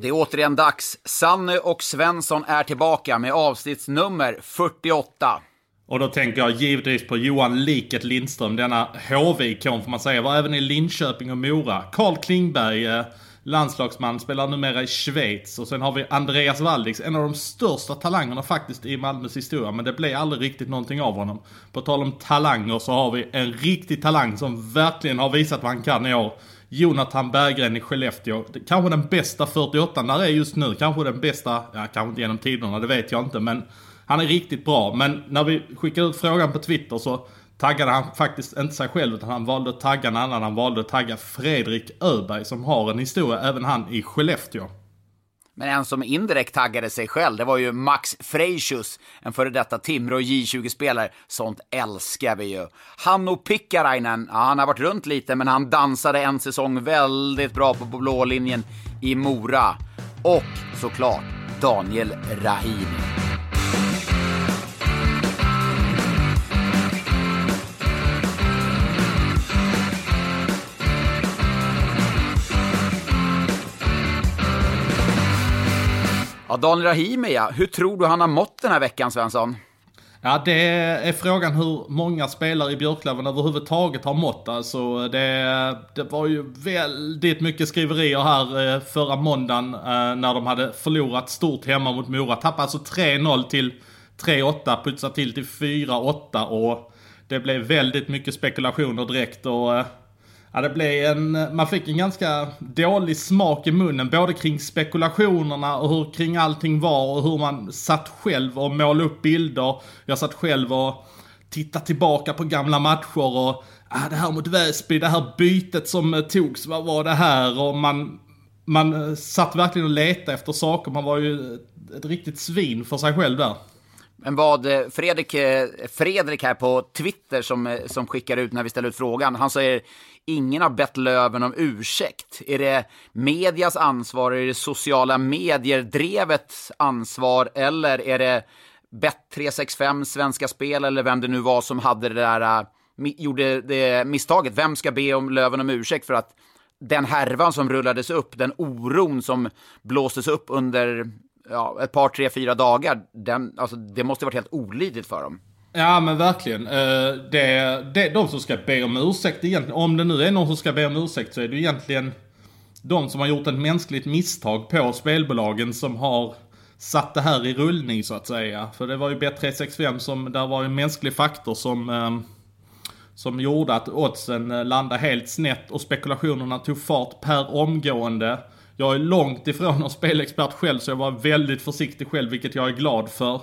Det är återigen dags. Sanne och Svensson är tillbaka med avsnittsnummer 48. Och då tänker jag givetvis på Johan Liket Lindström, denna HV-ikon får man säga. Var även i Linköping och Mora. Carl Klingberg, eh, landslagsman, spelar numera i Schweiz. Och sen har vi Andreas Waldix, en av de största talangerna faktiskt i Malmös historia. Men det blev aldrig riktigt någonting av honom. På tal om talanger så har vi en riktig talang som verkligen har visat vad han kan i år. Jonathan Berggren i Skellefteå. Kanske den bästa 48 när det är just nu. Kanske den bästa, ja kanske inte genom tiderna, det vet jag inte. Men han är riktigt bra. Men när vi skickade ut frågan på Twitter så taggade han faktiskt inte sig själv utan han valde att tagga en annan. Han valde att tagga Fredrik Öberg som har en historia, även han i Skellefteå. Men en som indirekt taggade sig själv, det var ju Max Freisius, en före detta Timrå J20-spelare. Sånt älskar vi ju. Hanno Pikkarainen, ja, han har varit runt lite, men han dansade en säsong väldigt bra på blå linjen i Mora. Och såklart Daniel Rahimi. Ja, Daniel Rahimi ja. Hur tror du han har mått den här veckan, Svensson? Ja, det är frågan hur många spelare i Björklöven överhuvudtaget har mått. Alltså, det, det var ju väldigt mycket skriverier här eh, förra måndagen eh, när de hade förlorat stort hemma mot Mora. Tappade alltså 3-0 till 3-8, putsade till till 4-8 och det blev väldigt mycket spekulationer direkt och eh, Ja, det blev en, man fick en ganska dålig smak i munnen, både kring spekulationerna och hur kring allting var och hur man satt själv och målade upp bilder. Jag satt själv och tittade tillbaka på gamla matcher och ah, det här mot Väsby, det här bytet som eh, togs, vad var det här? Och man, man eh, satt verkligen och letade efter saker, man var ju ett riktigt svin för sig själv där. Men vad eh, Fredrik, eh, Fredrik här på Twitter som, eh, som skickar ut när vi ställer ut frågan, han säger ingen har bett Löven om ursäkt. Är det medias ansvar, är det sociala medier-drevets ansvar eller är det Bet365, Svenska Spel eller vem det nu var som hade det där, gjorde det misstaget? Vem ska be om Löven om ursäkt för att den härvan som rullades upp, den oron som blåstes upp under ja, ett par, tre, fyra dagar, den, alltså, det måste varit helt olidligt för dem. Ja men verkligen. Eh, det, det, de som ska be om ursäkt egentligen, om det nu är någon som ska be om ursäkt så är det egentligen de som har gjort ett mänskligt misstag på spelbolagen som har satt det här i rullning så att säga. För det var ju Bet365 som, där var en mänsklig faktor som, eh, som gjorde att oddsen eh, landade helt snett och spekulationerna tog fart per omgående. Jag är långt ifrån någon spelexpert själv så jag var väldigt försiktig själv vilket jag är glad för.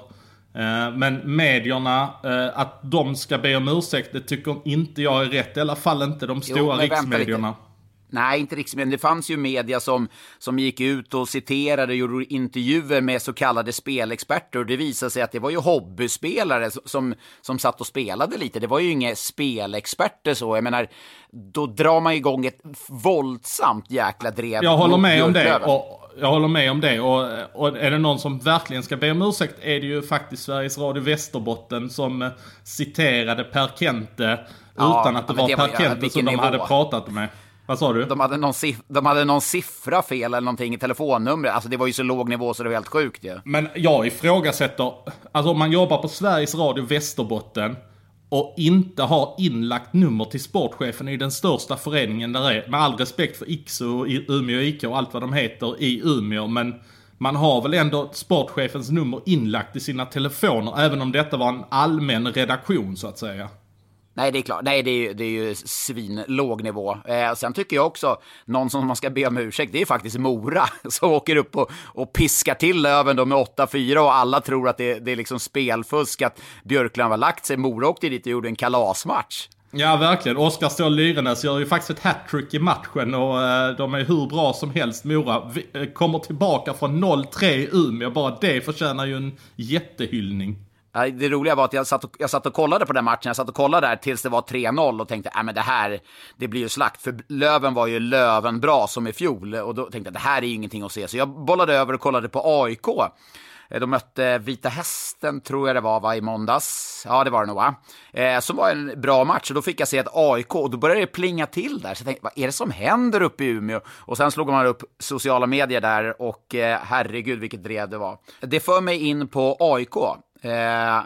Eh, men medierna, eh, att de ska be om ursäkt, det tycker inte jag är rätt. I alla fall inte de stora jo, riksmedierna. Nej, inte riksmedierna. Det fanns ju media som, som gick ut och citerade och gjorde intervjuer med så kallade spelexperter. Och det visade sig att det var ju hobbyspelare som, som satt och spelade lite. Det var ju inga spelexperter så. Jag menar, då drar man igång ett våldsamt jäkla drev. Jag håller med om det. Och jag håller med om det. Och, och, är det någon som verkligen ska be om ursäkt är det ju faktiskt Sveriges Radio Västerbotten som citerade Per Kente ja, utan att det var det Per Kente som de hade pratat med. Vad sa du? De hade, någon de hade någon siffra fel eller någonting i telefonnumret. Alltså det var ju så låg nivå så det var helt sjukt ju. Ja. Men jag ifrågasätter, alltså om man jobbar på Sveriges Radio Västerbotten och inte har inlagt nummer till sportchefen i den största föreningen där är. Med all respekt för Ikso, Umeå IK och allt vad de heter i Umeå. Men man har väl ändå sportchefens nummer inlagt i sina telefoner. Även om detta var en allmän redaktion så att säga. Nej, det är klart. Nej, det är, det är ju svinlåg nivå. Eh, sen tycker jag också, någon som man ska be om ursäkt, det är faktiskt Mora som åker upp och, och piskar till Löven då med 8-4 och alla tror att det, det är liksom spelfusk, att Björklund har lagt sig. Mora åkte dit och gjorde en kalasmatch. Ja, verkligen. Oskar Ståhl Lyrenäs gör ju faktiskt ett hattrick i matchen och eh, de är hur bra som helst. Mora Vi, eh, kommer tillbaka från 0-3 i Umeå. Bara det förtjänar ju en jättehyllning. Det roliga var att jag satt, och, jag satt och kollade på den matchen, jag satt och kollade där tills det var 3-0 och tänkte, att men det här, det blir ju slakt. För Löven var ju Löven bra som i fjol och då tänkte jag, det här är ju ingenting att se. Så jag bollade över och kollade på AIK. Eh, de mötte Vita Hästen, tror jag det var, va, i måndags. Ja, det var det nog, va? Eh, som var en bra match. Och då fick jag se ett AIK och då började det plinga till där. Så jag tänkte, vad är det som händer uppe i Umeå? Och sen slog man upp sociala medier där och eh, herregud vilket drev det var. Det för mig in på AIK. Eh,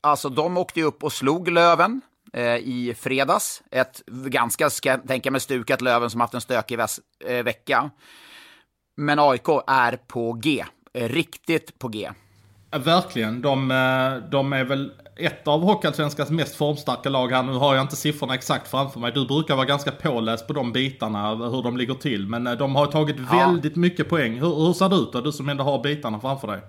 alltså, de åkte ju upp och slog Löven eh, i fredags. Ett ganska, ska jag tänka mig, stukat Löven som haft en stökig eh, vecka. Men AIK är på G. Eh, riktigt på G. Verkligen. De, eh, de är väl ett av Hockeyallsvenskans mest formstarka lag här. Nu har jag inte siffrorna exakt framför mig. Du brukar vara ganska påläst på de bitarna, hur de ligger till. Men eh, de har tagit ja. väldigt mycket poäng. Hur, hur ser det ut då, du som ändå har bitarna framför dig?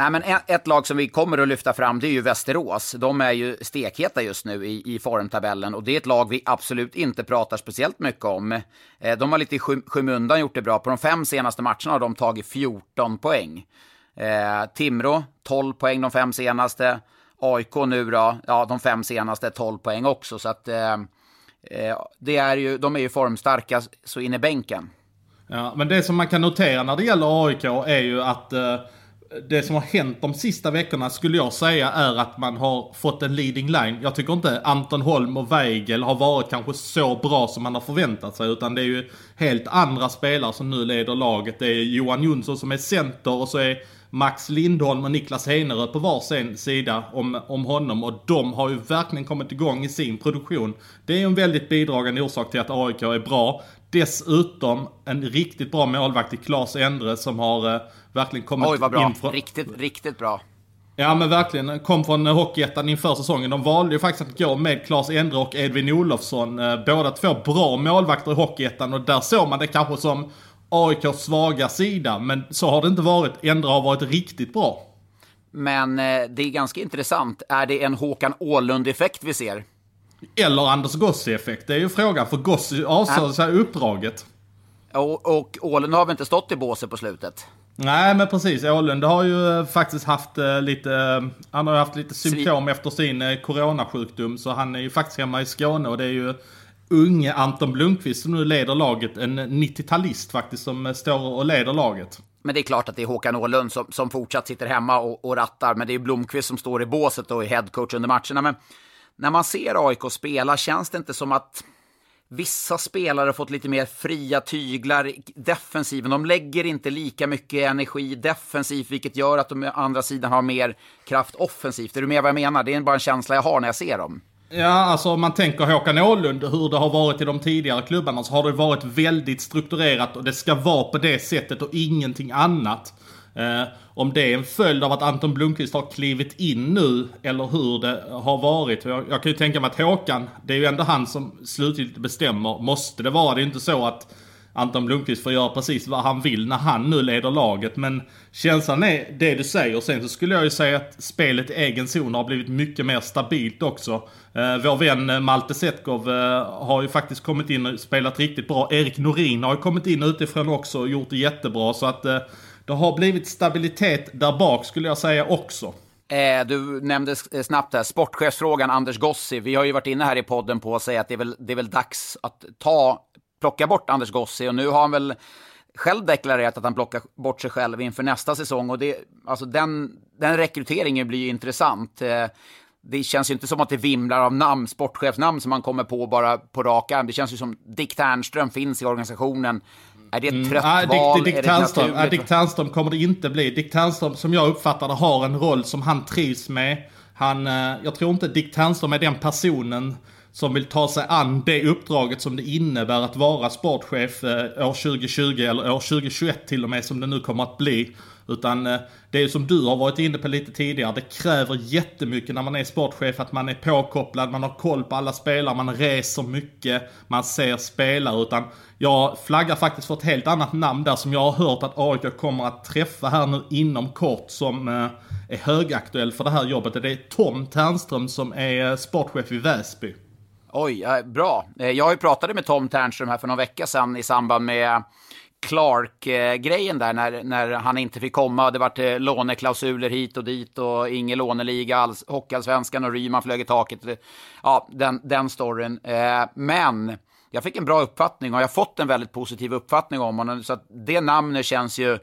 Nej, men ett lag som vi kommer att lyfta fram det är ju Västerås. De är ju stekheta just nu i, i formtabellen och det är ett lag vi absolut inte pratar speciellt mycket om. Eh, de har lite i skymundan gjort det bra. På de fem senaste matcherna har de tagit 14 poäng. Eh, Timrå 12 poäng de fem senaste. AIK nu då, ja de fem senaste 12 poäng också. Så att eh, eh, det är ju, de är ju formstarka så in i bänken. Ja, men det som man kan notera när det gäller AIK är ju att eh det som har hänt de sista veckorna skulle jag säga är att man har fått en leading line. Jag tycker inte Anton Holm och Weigel har varit kanske så bra som man har förväntat sig. Utan det är ju helt andra spelare som nu leder laget. Det är Johan Jonsson som är center och så är Max Lindholm och Niklas Heinerö på varsin sida om, om honom. Och de har ju verkligen kommit igång i sin produktion. Det är ju en väldigt bidragande orsak till att AIK är bra. Dessutom en riktigt bra målvakt i Claes Endre som har eh, verkligen kommit Oj, vad bra. in från... Riktigt, riktigt bra. Ja men verkligen, kom från Hockeyettan inför säsongen. De valde ju faktiskt att gå med Claes Endre och Edvin Olofsson. Eh, båda två bra målvakter i Hockeyettan och där såg man det kanske som AIKs svaga sida. Men så har det inte varit. Endre har varit riktigt bra. Men eh, det är ganska intressant. Är det en Håkan Åhlund-effekt vi ser? Eller Anders Gossi-effekt, det är ju frågan. För Gossi avsade sig uppdraget. Och, och Åhlund har väl inte stått i båset på slutet? Nej men precis, Åhlund har ju eh, faktiskt haft eh, lite, eh, han har haft lite symptom Svi efter sin coronasjukdom. Så han är ju faktiskt hemma i Skåne och det är ju unge Anton Blomqvist som nu leder laget. En 90-talist faktiskt som står och leder laget. Men det är klart att det är Håkan Åhlund som, som fortsatt sitter hemma och, och rattar. Men det är Blomqvist som står i båset och är headcoach under matcherna. Men när man ser AIK spela känns det inte som att vissa spelare har fått lite mer fria tyglar i defensiven. De lägger inte lika mycket energi defensivt, vilket gör att de å andra sidan har mer kraft offensivt. Är du med vad jag menar? Det är bara en känsla jag har när jag ser dem. Ja, alltså om man tänker Håkan Ålund, hur det har varit i de tidigare klubbarna, så har det varit väldigt strukturerat och det ska vara på det sättet och ingenting annat. Eh, om det är en följd av att Anton Blomqvist har klivit in nu, eller hur det har varit. Jag, jag kan ju tänka mig att Håkan, det är ju ändå han som slutgiltigt bestämmer. Måste det vara? Det är ju inte så att Anton Blomqvist får göra precis vad han vill när han nu leder laget. Men känslan är det du säger. Sen så skulle jag ju säga att spelet i egen zon har blivit mycket mer stabilt också. Eh, vår vän eh, Malte Setkov eh, har ju faktiskt kommit in och spelat riktigt bra. Erik Norin har ju kommit in utifrån också och gjort det jättebra. Så att eh, det har blivit stabilitet där bak skulle jag säga också. Eh, du nämnde eh, snabbt här, sportchefsfrågan Anders Gossi. Vi har ju varit inne här i podden på att säga att det är väl, det är väl dags att ta, plocka bort Anders Gossi. Och nu har han väl själv deklarerat att han plockar bort sig själv inför nästa säsong. Och det, alltså den, den rekryteringen blir ju intressant. Eh, det känns ju inte som att det vimlar av namn, sportchefsnamn som man kommer på bara på rak arm. Det känns ju som Dick Ternström finns i organisationen. Är det ett mm. trött mm. val? Dick, Dick, Ternström, äh, Dick Ternström kommer det inte bli. Dick Ternström, som jag uppfattar det, har en roll som han trivs med. Han, eh, jag tror inte Dick Ternström är den personen som vill ta sig an det uppdraget som det innebär att vara sportchef eh, år 2020 eller år 2021 till och med som det nu kommer att bli. Utan eh, det är som du har varit inne på lite tidigare, det kräver jättemycket när man är sportchef att man är påkopplad, man har koll på alla spelare, man reser mycket, man ser spelare. Utan jag flaggar faktiskt för ett helt annat namn där som jag har hört att AIK kommer att träffa här nu inom kort som eh, är högaktuell för det här jobbet. Det är Tom Ternström som är eh, sportchef i Väsby. Oj, bra. Jag har ju pratat med Tom Ternström här för någon vecka sedan i samband med Clark-grejen där när, när han inte fick komma. Det vart eh, låneklausuler hit och dit och ingen låneliga alls. Hockeyallsvenskan och Ryman flög i taket. Ja, den, den storyn. Eh, men jag fick en bra uppfattning och jag har fått en väldigt positiv uppfattning om honom. Så att det namnet känns ju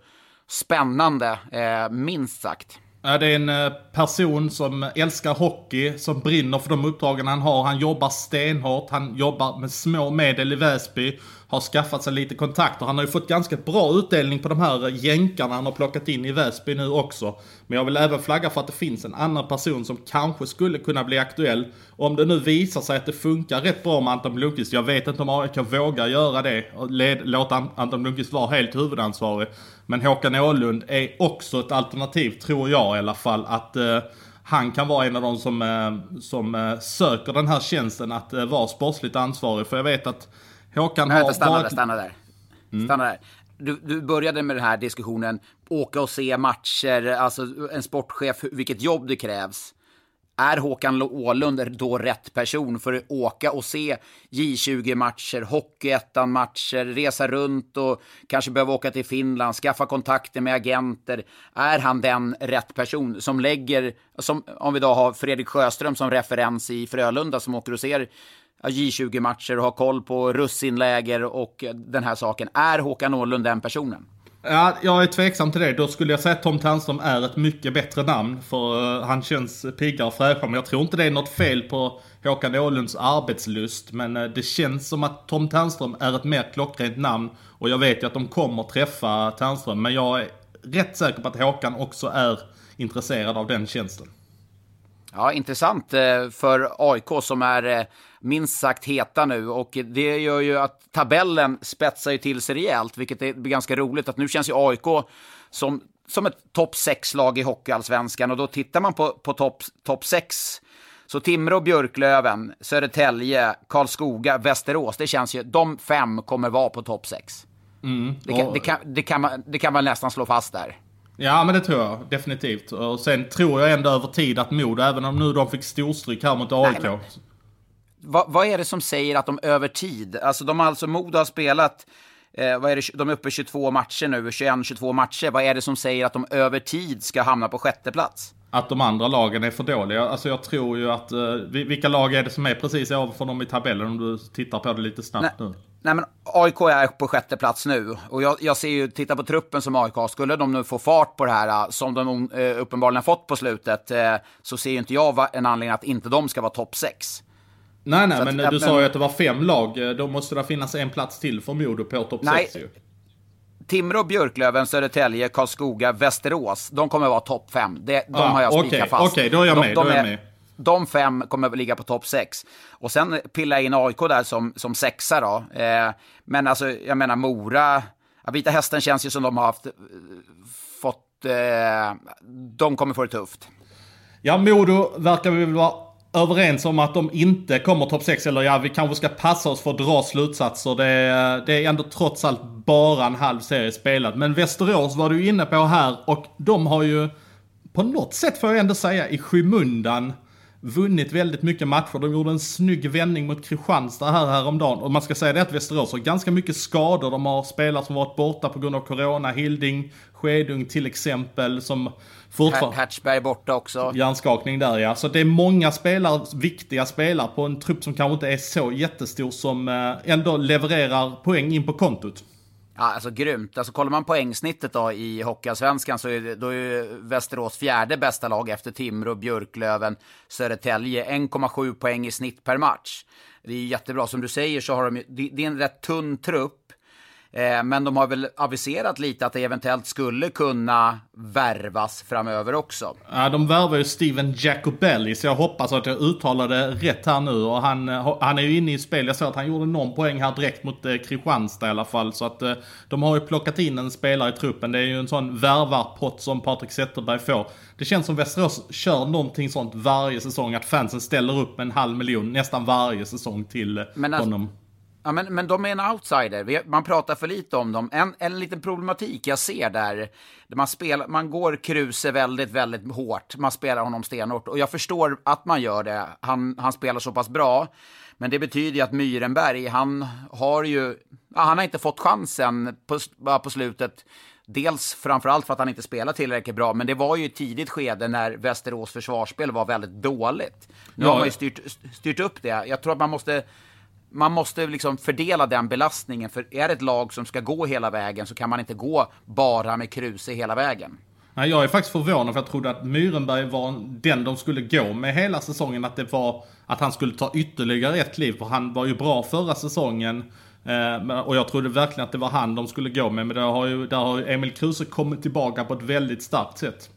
spännande, eh, minst sagt. Ja, det är en eh, person som älskar hockey, som brinner för de uppdragen han har. Han jobbar stenhårt, han jobbar med små medel i Väsby har skaffat sig lite kontakter. Han har ju fått ganska bra utdelning på de här jänkarna han har plockat in i Väsby nu också. Men jag vill även flagga för att det finns en annan person som kanske skulle kunna bli aktuell. Om det nu visar sig att det funkar rätt bra med Anton Blomqvist. Jag vet inte om AIK vågar göra det och låta Anton Blomqvist vara helt huvudansvarig. Men Håkan Åhlund är också ett alternativ, tror jag i alla fall, att eh, han kan vara en av de som, eh, som eh, söker den här tjänsten att eh, vara sportsligt ansvarig. För jag vet att Håkan har... stanna varit... där, stanna där. Mm. Stanna där. Du, du, började med den här diskussionen, åka och se matcher, alltså en sportchef, vilket jobb det krävs. Är Håkan Åhlund då rätt person för att åka och se J20-matcher, Hockeyettan-matcher, resa runt och kanske behöva åka till Finland, skaffa kontakter med agenter? Är han den rätt person som lägger, som, om vi då har Fredrik Sjöström som referens i Frölunda som åker och ser J20-matcher och har koll på russinläger och den här saken. Är Håkan Åhlund den personen? Ja, jag är tveksam till det. Då skulle jag säga att Tom Ternström är ett mycket bättre namn. För uh, han känns piggare och fräschare. Men jag tror inte det är något fel på Håkan Åhlunds arbetslust. Men uh, det känns som att Tom Ternström är ett mer klockrent namn. Och jag vet ju att de kommer träffa Ternström. Men jag är rätt säker på att Håkan också är intresserad av den tjänsten. Ja, intressant eh, för AIK som är minst sagt heta nu och det gör ju att tabellen spetsar ju till sig rejält, vilket är ganska roligt att nu känns ju AIK som, som ett topp 6-lag i Hockeyallsvenskan och då tittar man på, på topp top 6 så Timrå, Björklöven, Södertälje, Karlskoga, Västerås, det känns ju, de fem kommer vara på topp 6. Mm, det, kan, det, kan, det, kan man, det kan man nästan slå fast där. Ja men det tror jag definitivt. Och sen tror jag ändå över tid att Modo, även om nu de fick storstryk här mot AIK. Nej, men vad, vad, är det som säger att de över tid, alltså de har alltså, Modo har spelat, eh, vad är det, de är uppe i 22 matcher nu, 21-22 matcher, vad är det som säger att de över tid ska hamna på sjätte plats? Att de andra lagen är för dåliga. Alltså jag tror ju att, eh, vilka lag är det som är precis ovanför dem i tabellen om du tittar på det lite snabbt nej, nu? Nej men AIK är på sjätte plats nu och jag, jag ser ju, titta på truppen som AIK har, skulle de nu få fart på det här eh, som de eh, uppenbarligen har fått på slutet eh, så ser ju inte jag en anledning att inte de ska vara topp 6. Nej, nej, men att, du sa ju att det var fem lag. Då måste det finnas en plats till för Modo på topp 6 ju. Timrå, Björklöven, Södertälje, Karlskoga, Västerås. De kommer vara topp fem. De, de ah, har jag spikat okay, fast. Okej, okay, då är jag med. De, de, är, med. de fem kommer ligga på topp sex. Och sen pilla in AIK där som, som sexa då. Eh, men alltså, jag menar Mora. Vita Hästen känns ju som de har haft, eh, fått... Eh, de kommer få det tufft. Ja, Modo verkar vi väl vara överens om att de inte kommer topp 6. Eller ja, vi kanske ska passa oss för att dra slutsatser. Det är, det är ändå trots allt bara en halv serie spelad. Men Västerås var du inne på här och de har ju på något sätt får jag ändå säga i skymundan vunnit väldigt mycket matcher. De gjorde en snygg vändning mot Kristianstad här häromdagen. Och man ska säga det att Västerås har ganska mycket skador. De har spelare som varit borta på grund av corona. Hilding, Skedung till exempel som fortfarande... Hatchberg borta också. Hjärnskakning där ja. Så det är många spelare, viktiga spelare på en trupp som kanske inte är så jättestor som eh, ändå levererar poäng in på kontot. Ja, alltså grymt. Alltså kollar man poängsnittet då i Hockeyallsvenskan så är då är Västerås fjärde bästa lag efter Timrå, Björklöven, Södertälje. 1,7 poäng i snitt per match. Det är jättebra. Som du säger så har de, det är en rätt tunn trupp. Eh, men de har väl aviserat lite att det eventuellt skulle kunna värvas framöver också. Ja, de värvar ju Steven Jacobelli, så jag hoppas att jag uttalade rätt här nu. Och han, eh, han är ju inne i spel. Jag såg att han gjorde någon poäng här direkt mot eh, Kristianstad i alla fall. Så att de har ju plockat in en spelare i truppen. Det är ju en sån värvarpott som Patrik Zetterberg får. Det känns som Västerås kör någonting sånt varje säsong. Att fansen ställer upp med en halv miljon nästan varje säsong till Men alltså, honom. Ja, men, men de är en outsider. Vi, man pratar för lite om dem. En, en liten problematik jag ser där, där man, spelar, man går Kruse väldigt, väldigt hårt. Man spelar honom stenhårt. Och jag förstår att man gör det. Han, han spelar så pass bra. Men det betyder ju att Myrenberg, han har ju... Han har inte fått chansen på, på slutet. Dels framförallt för att han inte spelar tillräckligt bra, men det var ju ett tidigt skede när Västerås försvarsspel var väldigt dåligt. Nu Ja, har man ju styrt, styrt upp det. Jag tror att man måste man måste liksom fördela den belastningen, för är det ett lag som ska gå hela vägen så kan man inte gå bara med Kruse hela vägen. Nej, jag är faktiskt förvånad för jag trodde att Myrenberg var den de skulle gå med hela säsongen. Att det var att han skulle ta ytterligare ett kliv. För han var ju bra förra säsongen. Eh, och jag trodde verkligen att det var han de skulle gå med. Men där har ju, där har Emil Kruse kommit tillbaka på ett väldigt starkt sätt.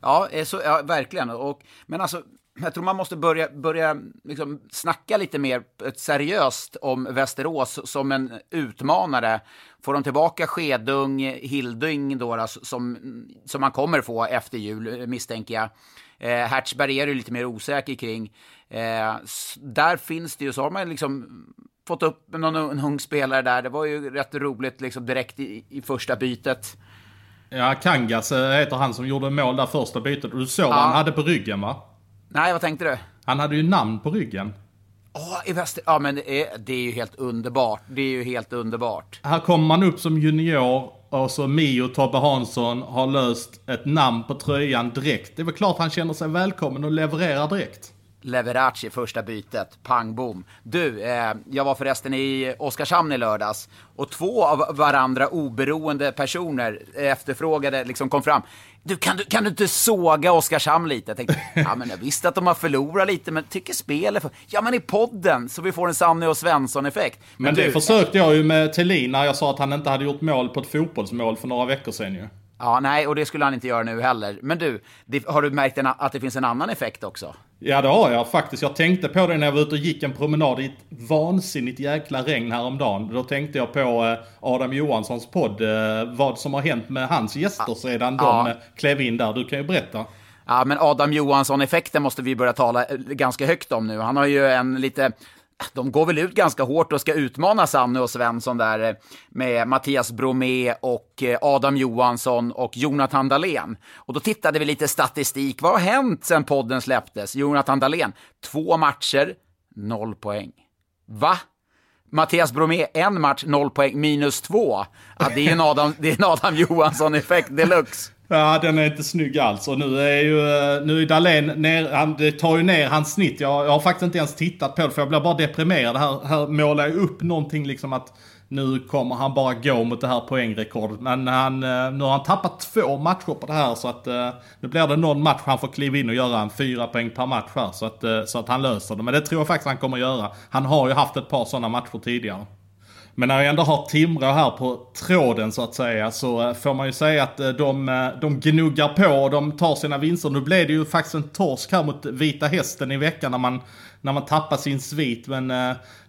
Ja, eh, så, ja verkligen. Och, men alltså, jag tror man måste börja, börja liksom snacka lite mer eh, seriöst om Västerås som en utmanare. Får de tillbaka Skedung, Hilding då, som, som man kommer få efter jul, eh, misstänker jag. Eh, Hertzberg är du lite mer osäker kring. Eh, där finns det ju, så har man liksom fått upp någon en ung spelare där. Det var ju rätt roligt liksom direkt i, i första bytet. Ja, Kangas eh, heter han som gjorde mål där första bytet. Du såg vad han hade på ryggen va? Nej, vad tänkte du? Han hade ju namn på ryggen. Åh, i Väster... Ja, men det är, det är ju helt underbart. Det är ju helt underbart. Här kommer man upp som junior och så Mio Tobbe Hansson har löst ett namn på tröjan direkt. Det är väl klart han känner sig välkommen och levererar direkt. Leveracci första bytet, pang bom. Du, eh, jag var förresten i Oskarshamn i lördags och två av varandra oberoende personer efterfrågade, liksom kom fram. Du, kan du, kan du inte såga Oskarshamn lite? Jag tänkte, ja men jag visste att de har förlorat lite, men tycker spelet för... Ja men i podden, så vi får en Sanne och Svensson-effekt. Men du, det försökte jag ju med Thelin när jag sa att han inte hade gjort mål på ett fotbollsmål för några veckor sedan ju. Ja, nej, och det skulle han inte göra nu heller. Men du, det, har du märkt en, att det finns en annan effekt också? Ja det har jag faktiskt. Jag tänkte på det när jag var ute och gick en promenad i ett vansinnigt jäkla regn häromdagen. Då tänkte jag på eh, Adam Johanssons podd, eh, vad som har hänt med hans gäster sedan de Ja. eh, klev in där. Du kan ju berätta. Ja, men Adam Johansson-effekten måste vi börja tala ganska högt om nu. Han har ju en lite... De går väl ut ganska hårt och ska utmana Sanne och Svensson där eh, med Mattias Bromé och eh, Adam Johansson och Jonathan Dahlén. Och då tittade vi lite statistik. Vad har hänt sedan podden släpptes? Jonathan Dahlén, två matcher, noll poäng. Va? Mattias Bromé, en match, noll poäng, minus två. Ja, det är en Adam, det är en Adam Johansson-effekt deluxe. Ja, den är inte snygg alls. Och nu är ju eh, nu är Dahlén ner, han det tar ju ner hans snitt. Jag, jag har faktiskt inte ens tittat på det för jag blir bara deprimerad. Här, här målar jag upp någonting liksom att nu kommer han bara gå mot det här poängrekordet. Men han, eh, nu har han tappat två matcher på det här så att eh, nu blir det någon match han får kliva in och göra en fyra poäng per match här så att, så att han löser det. Men det tror jag faktiskt han kommer göra. Han har ju haft ett par sådana matcher tidigare. Men när jag ändå har Timrå här på tråden så att säga så eh, får man ju säga att eh, de, eh, de gnuggar på och de tar sina vinster. Nu blev det ju faktiskt en torsk här mot Vita Hästen i veckan när man, när man tappade sin svit. Men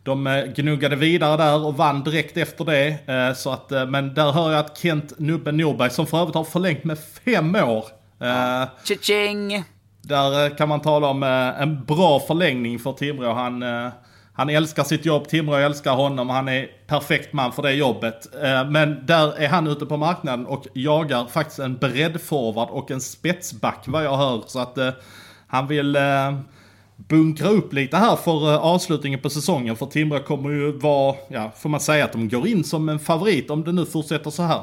de gnuggade vidare där och vann direkt efter det. Så att, men där hör jag att Kent Nubben Norberg, som för övrigt har förlängt med fem år. eh, Tja-ching! där kan man tala om en bra förlängning för Timrå. Han, han älskar sitt jobb, Timrå älskar honom, han är perfekt man för det jobbet. Eh, men där är han ute på marknaden och jagar faktiskt en breddforward och en spetsback vad jag hör. Så att eh, han vill eh, bunkra upp lite här för avslutningen på säsongen. För Timrå kommer ju vara, ja får man säga att de går in som en favorit om det nu fortsätter så här.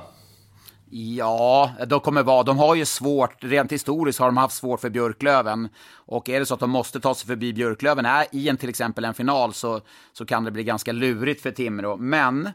Ja, de kommer vara. De har ju svårt, rent historiskt har de haft svårt för Björklöven. Och är det så att de måste ta sig förbi Björklöven är, i en till exempel en final så, så kan det bli ganska lurigt för Timrå. Men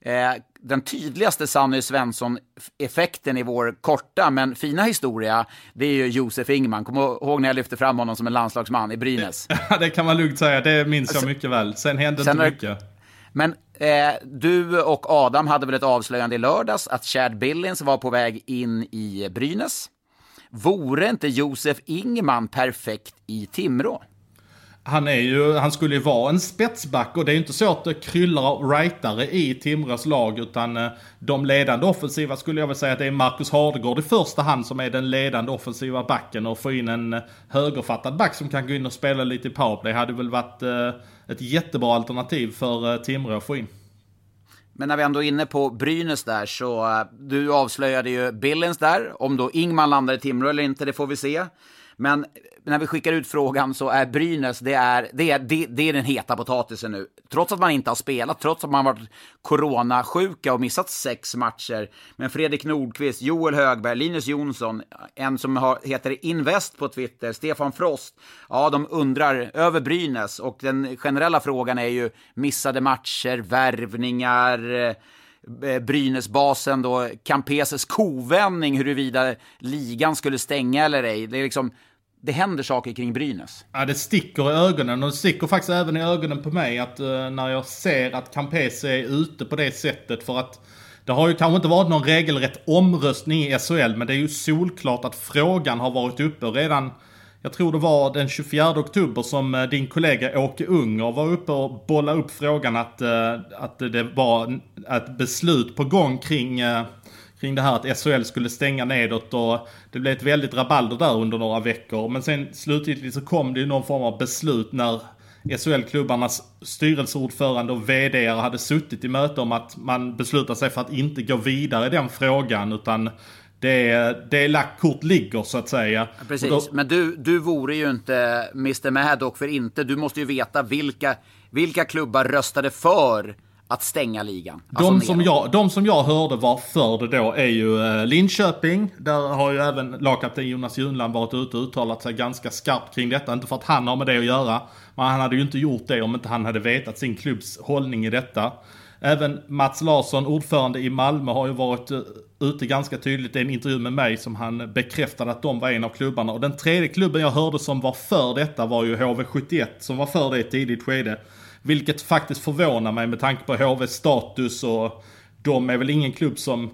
eh, den tydligaste Sanny Svensson-effekten i vår korta men fina historia, det är ju Josef Ingman. Kom ihåg när jag lyfte fram honom som en landslagsman i Brynäs? det kan man lugnt säga, det minns jag mycket väl. Sen hände sen inte mycket. Men eh, du och Adam hade väl ett avslöjande i lördags att Chad Billings var på väg in i Brynäs. Vore inte Josef Ingman perfekt i Timrå? Han, är ju, han skulle ju vara en spetsback och det är ju inte så att det kryllar av rightare i Timrås lag utan eh, de ledande offensiva skulle jag väl säga att det är Marcus Hardegård i första hand som är den ledande offensiva backen och få in en eh, högerfattad back som kan gå in och spela lite i powerplay hade väl varit eh, ett jättebra alternativ för Timrå att få in. Men när vi ändå är inne på Brynäs där så du avslöjade ju Billens där. Om då Ingman landar i Timrå eller inte, det får vi se. Men när vi skickar ut frågan så är Brynäs, det är, det är, det, det är den heta potatisen nu. Trots att man inte har spelat, trots att man varit coronasjuka och missat sex matcher. Men Fredrik Nordqvist, Joel Högberg, Linus Jonsson, en som har, heter Invest på Twitter, Stefan Frost, ja, de undrar över Brynäs. Och den generella frågan är ju missade matcher, värvningar, eh, eh, Brynäsbasen då, Campeses kovändning huruvida ligan skulle stänga eller ej. Det är liksom, det händer saker kring Brynäs. Ja, det sticker i ögonen och det sticker faktiskt även i ögonen på mig att uh, när jag ser att Campese är ute på det sättet för att det har ju kanske inte varit någon regelrätt omröstning i SHL men det är ju solklart att frågan har varit uppe redan jag tror det var den 24 oktober som eh, din kollega Åke Unger var uppe och bollade upp frågan att, uh, att det var ett beslut på gång kring kring det här att SHL skulle stänga nedåt och det blev ett väldigt rabalder där under några veckor. Men sen slutgiltigt så kom det ju någon form av beslut när SHL-klubbarnas styrelseordförande och VD hade suttit i möte om att man beslutar sig för att inte gå vidare i den frågan utan det är, det lagt kort ligger så att säga. precis, då... men du, du vore ju inte Mr Maddock för inte. Du måste ju veta vilka, vilka klubbar röstade för att stänga ligan. Alltså de, som jag, de som jag hörde var för det då är ju eh, Linköping. Där har ju även lagkapten Jonas Junland varit ute och uttalat sig ganska skarpt kring detta. Inte för att han har med det att göra. Men han hade ju inte gjort det om inte han hade vetat sin klubbs hållning i detta. Även Mats Larsson, ordförande i Malmö, har ju varit eh, ute ganska tydligt i en intervju med mig som han bekräftade att de var en av klubbarna. Och den tredje klubben jag hörde som var för detta var ju HV71 som var för det i ett tidigt skede. Vilket faktiskt förvånar mig med tanke på HVs status och de är väl ingen klubb som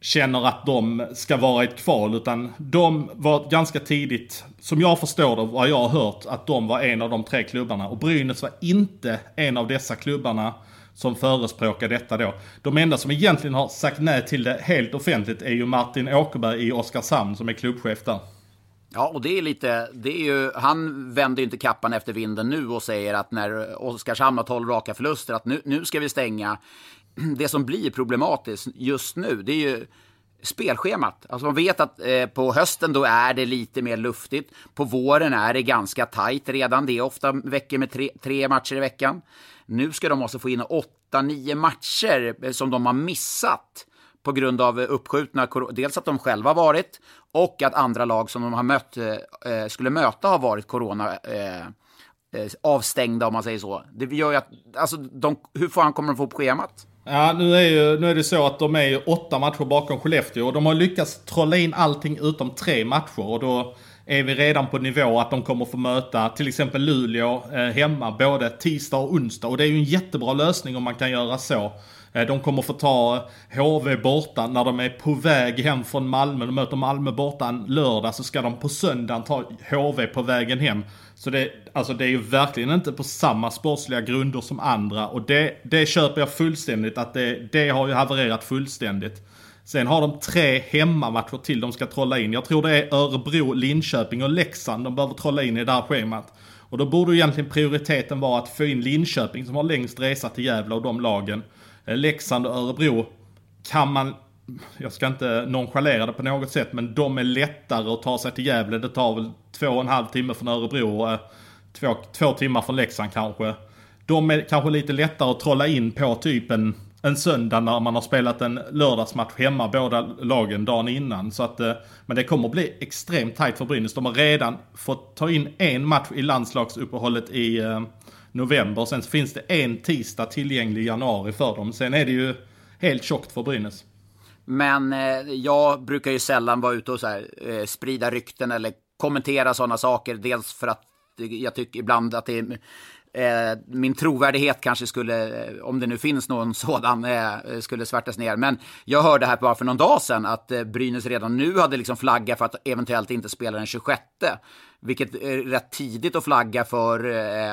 känner att de ska vara i ett kval utan de var ganska tidigt, som jag förstår det, vad jag har hört, att de var en av de tre klubbarna. Och Brynäs var inte en av dessa klubbarna som förespråkar detta då. De enda som egentligen har sagt nej till det helt offentligt är ju Martin Åkerberg i Oskarshamn som är klubbchef där. Ja, och det är lite, det är ju, han vänder ju inte kappan efter vinden nu och säger att när Oskarshamn har 12 raka förluster, att nu, nu ska vi stänga. Det som blir problematiskt just nu, det är ju spelschemat. Alltså man vet att eh, på hösten då är det lite mer luftigt. På våren är det ganska tajt redan. Det är ofta veckor med tre, tre matcher i veckan. Nu ska de alltså få in åtta, nio matcher eh, som de har missat på grund av uppskjutna, dels att de själva varit och att andra lag som de har mött, eh, eh skulle möta har varit corona eh, eh, avstängda om man säger så. Det gör ju att, alltså, de, hur fan kommer de få upp schemat? Ja, nu är, ju, nu är det så att de är ju åtta matcher bakom Skellefteå och de har lyckats trolla in allting utom tre matcher och då är vi redan på nivå att de kommer få möta till exempel Luleå eh, hemma både tisdag och onsdag och det är ju en jättebra lösning om man kan göra så. Eh, de kommer få ta HV borta när de är på väg hem från Malmö. De möter Malmö borta en lördag så ska de på söndagen ta HV på vägen hem. Så det, alltså det är ju verkligen inte på samma sportsliga grunder som andra. Och det, det köper jag fullständigt att det, det har ju havererat fullständigt. Sen har de tre hemmamatcher till de ska trolla in. Jag tror det är Örebro, Linköping och Leksand de behöver trolla in i det här schemat. Och då borde egentligen prioriteten vara att få in Linköping som har längst resa till Gävle och de lagen. Leksand och Örebro kan man, jag ska inte nonchalera det på något sätt, men de är lättare att ta sig till Gävle. Det tar väl två och en halv timme från Örebro och eh, två, två timmar från Leksand kanske. De är kanske lite lättare att trolla in på typ en, en söndag när man har spelat en lördagsmatch hemma båda lagen dagen innan. Så att, eh, men det kommer bli extremt tajt för Brynäs. De har redan fått ta in en match i landslagsuppehållet i eh, november. Sen så finns det en tisdag tillgänglig i januari för dem. Sen är det ju helt tjockt för Brynäs. Men eh, jag brukar ju sällan vara ute och så här, eh, sprida rykten eller kommentera sådana saker. Dels för att jag tycker ibland att det är Eh, min trovärdighet kanske skulle, eh, om det nu finns någon sådan, eh, skulle svärtas ner. Men jag hörde här bara för någon dag sedan att Brynäs redan nu hade liksom flaggat för att eventuellt inte spela den 26. Vilket är rätt tidigt att flagga för.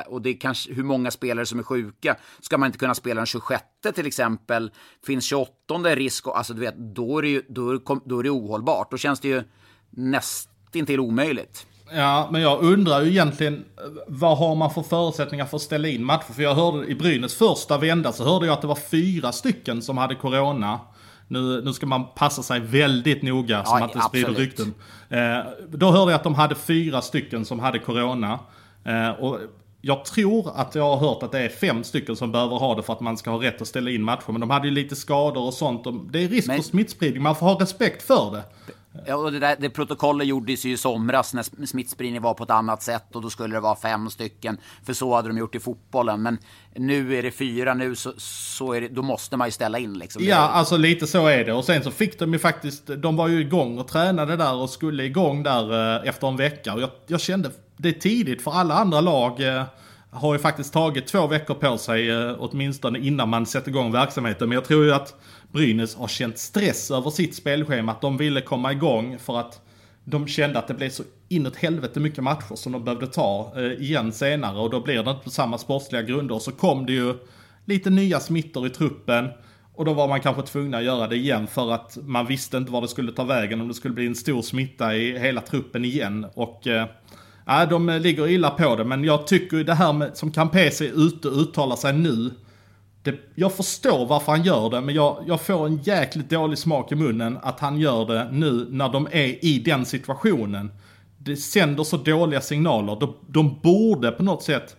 Och det är kanske hur många spelare som är sjuka. Ska man inte kunna spela den 26 till exempel? Finns 28 risk? Och, alltså du vet, då är, det ju, då, är, då är det ohållbart. Då känns det ju nästintill omöjligt. Ja, men jag undrar ju egentligen vad har man för förutsättningar för att ställa in matcher? För jag hörde i Brynäs första vända så hörde jag att det var fyra stycken som hade corona. Nu, nu ska man passa sig väldigt noga så man inte sprider rykten. Eh, då hörde jag att de hade fyra stycken som hade corona. Eh, och jag tror att jag har hört att det är fem stycken som behöver ha det för att man ska ha rätt att ställa in matcher. Men de hade ju lite skador och sånt. Det är risk men... för smittspridning, man får ha respekt för det. Ja, och det, där, det protokollet gjordes ju i somras när smittspridningen var på ett annat sätt och då skulle det vara fem stycken. För så hade de gjort i fotbollen. Men nu är det fyra, nu så, så är det, då måste man ju ställa in liksom. Ja, alltså lite så är det. Och sen så fick de ju faktiskt, de var ju igång och tränade där och skulle igång där eh, efter en vecka. Och jag, jag kände, det är tidigt för alla andra lag. Eh, har ju faktiskt tagit två veckor på sig eh, åtminstone innan man sätter igång verksamheten. Men jag tror ju att Brynäs har känt stress över sitt spelschema. Att de ville komma igång för att de kände att det blev så inåt helvete mycket matcher som de behövde ta eh, igen senare. Och då blir det inte på samma sportsliga grunder. Så kom det ju lite nya smittor i truppen. Och då var man kanske tvungna att göra det igen för att man visste inte var det skulle ta vägen. Om det skulle bli en stor smitta i hela truppen igen. Och äh, Ja, de eh, ligger illa på det, men jag tycker ju det här med, som Campese är ute och uttalar sig nu. Det, jag förstår varför han gör det, men jag, jag får en jäkligt dålig smak i munnen att han gör det nu när de är i den situationen. Det sänder så dåliga signaler. De, de borde på något sätt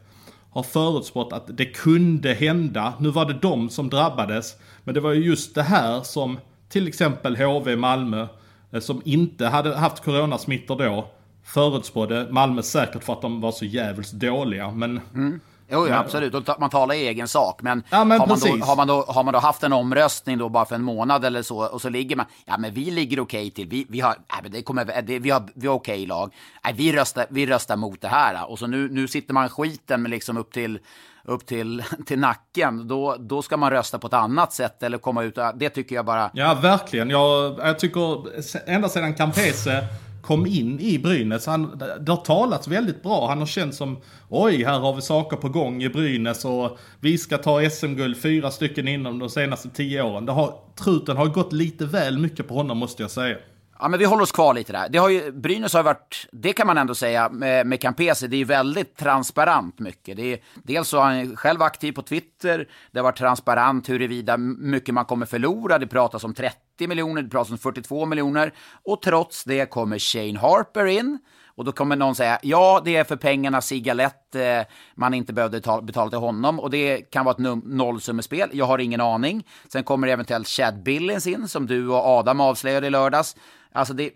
ha förutspått att det kunde hända. Nu var det de som drabbades, men det var ju just det här som till exempel HV Malmö, eh, som inte hade haft coronasmittor då, förutspådde Malmö säkert för att de var så jävligt dåliga. Men... Mm. Jo, ja, absolut. Man talar i egen sak. Men, ja, men har, man då, har, man då, har man då haft en omröstning då bara för en månad eller så och så ligger man, ja men vi ligger okej okay till, vi, vi har, nej, det kommer, det, vi har, vi har okej okay lag, nej, vi, röstar, vi röstar mot det här. Och så nu, nu sitter man skiten med liksom upp till, upp till, till nacken, då, då ska man rösta på ett annat sätt eller komma ut. Det tycker jag bara... Ja, verkligen. Jag, jag tycker ända sedan Campese kom in i Brynäs. Han, det har talats väldigt bra. Han har känt som oj, här har vi saker på gång i Brynäs och vi ska ta SM-guld fyra stycken inom de senaste tio åren. Det har, truten har gått lite väl mycket på honom måste jag säga. Ja, men vi håller oss kvar lite där. Det har ju, Brynäs har varit, det kan man ändå säga, med, med Campese, det är ju väldigt transparent mycket. Det är, dels så är han själv aktiv på Twitter, det har varit transparent huruvida mycket man kommer förlora, det pratas om 30 miljoner, det pratas om 42 miljoner, och trots det kommer Shane Harper in, och då kommer någon säga, ja, det är för pengarna Sigalett eh, man inte behövde ta, betala till honom. Och det kan vara ett nollsummespel, jag har ingen aning. Sen kommer eventuellt Chad Billings in, som du och Adam avslöjade i lördags. Alltså det,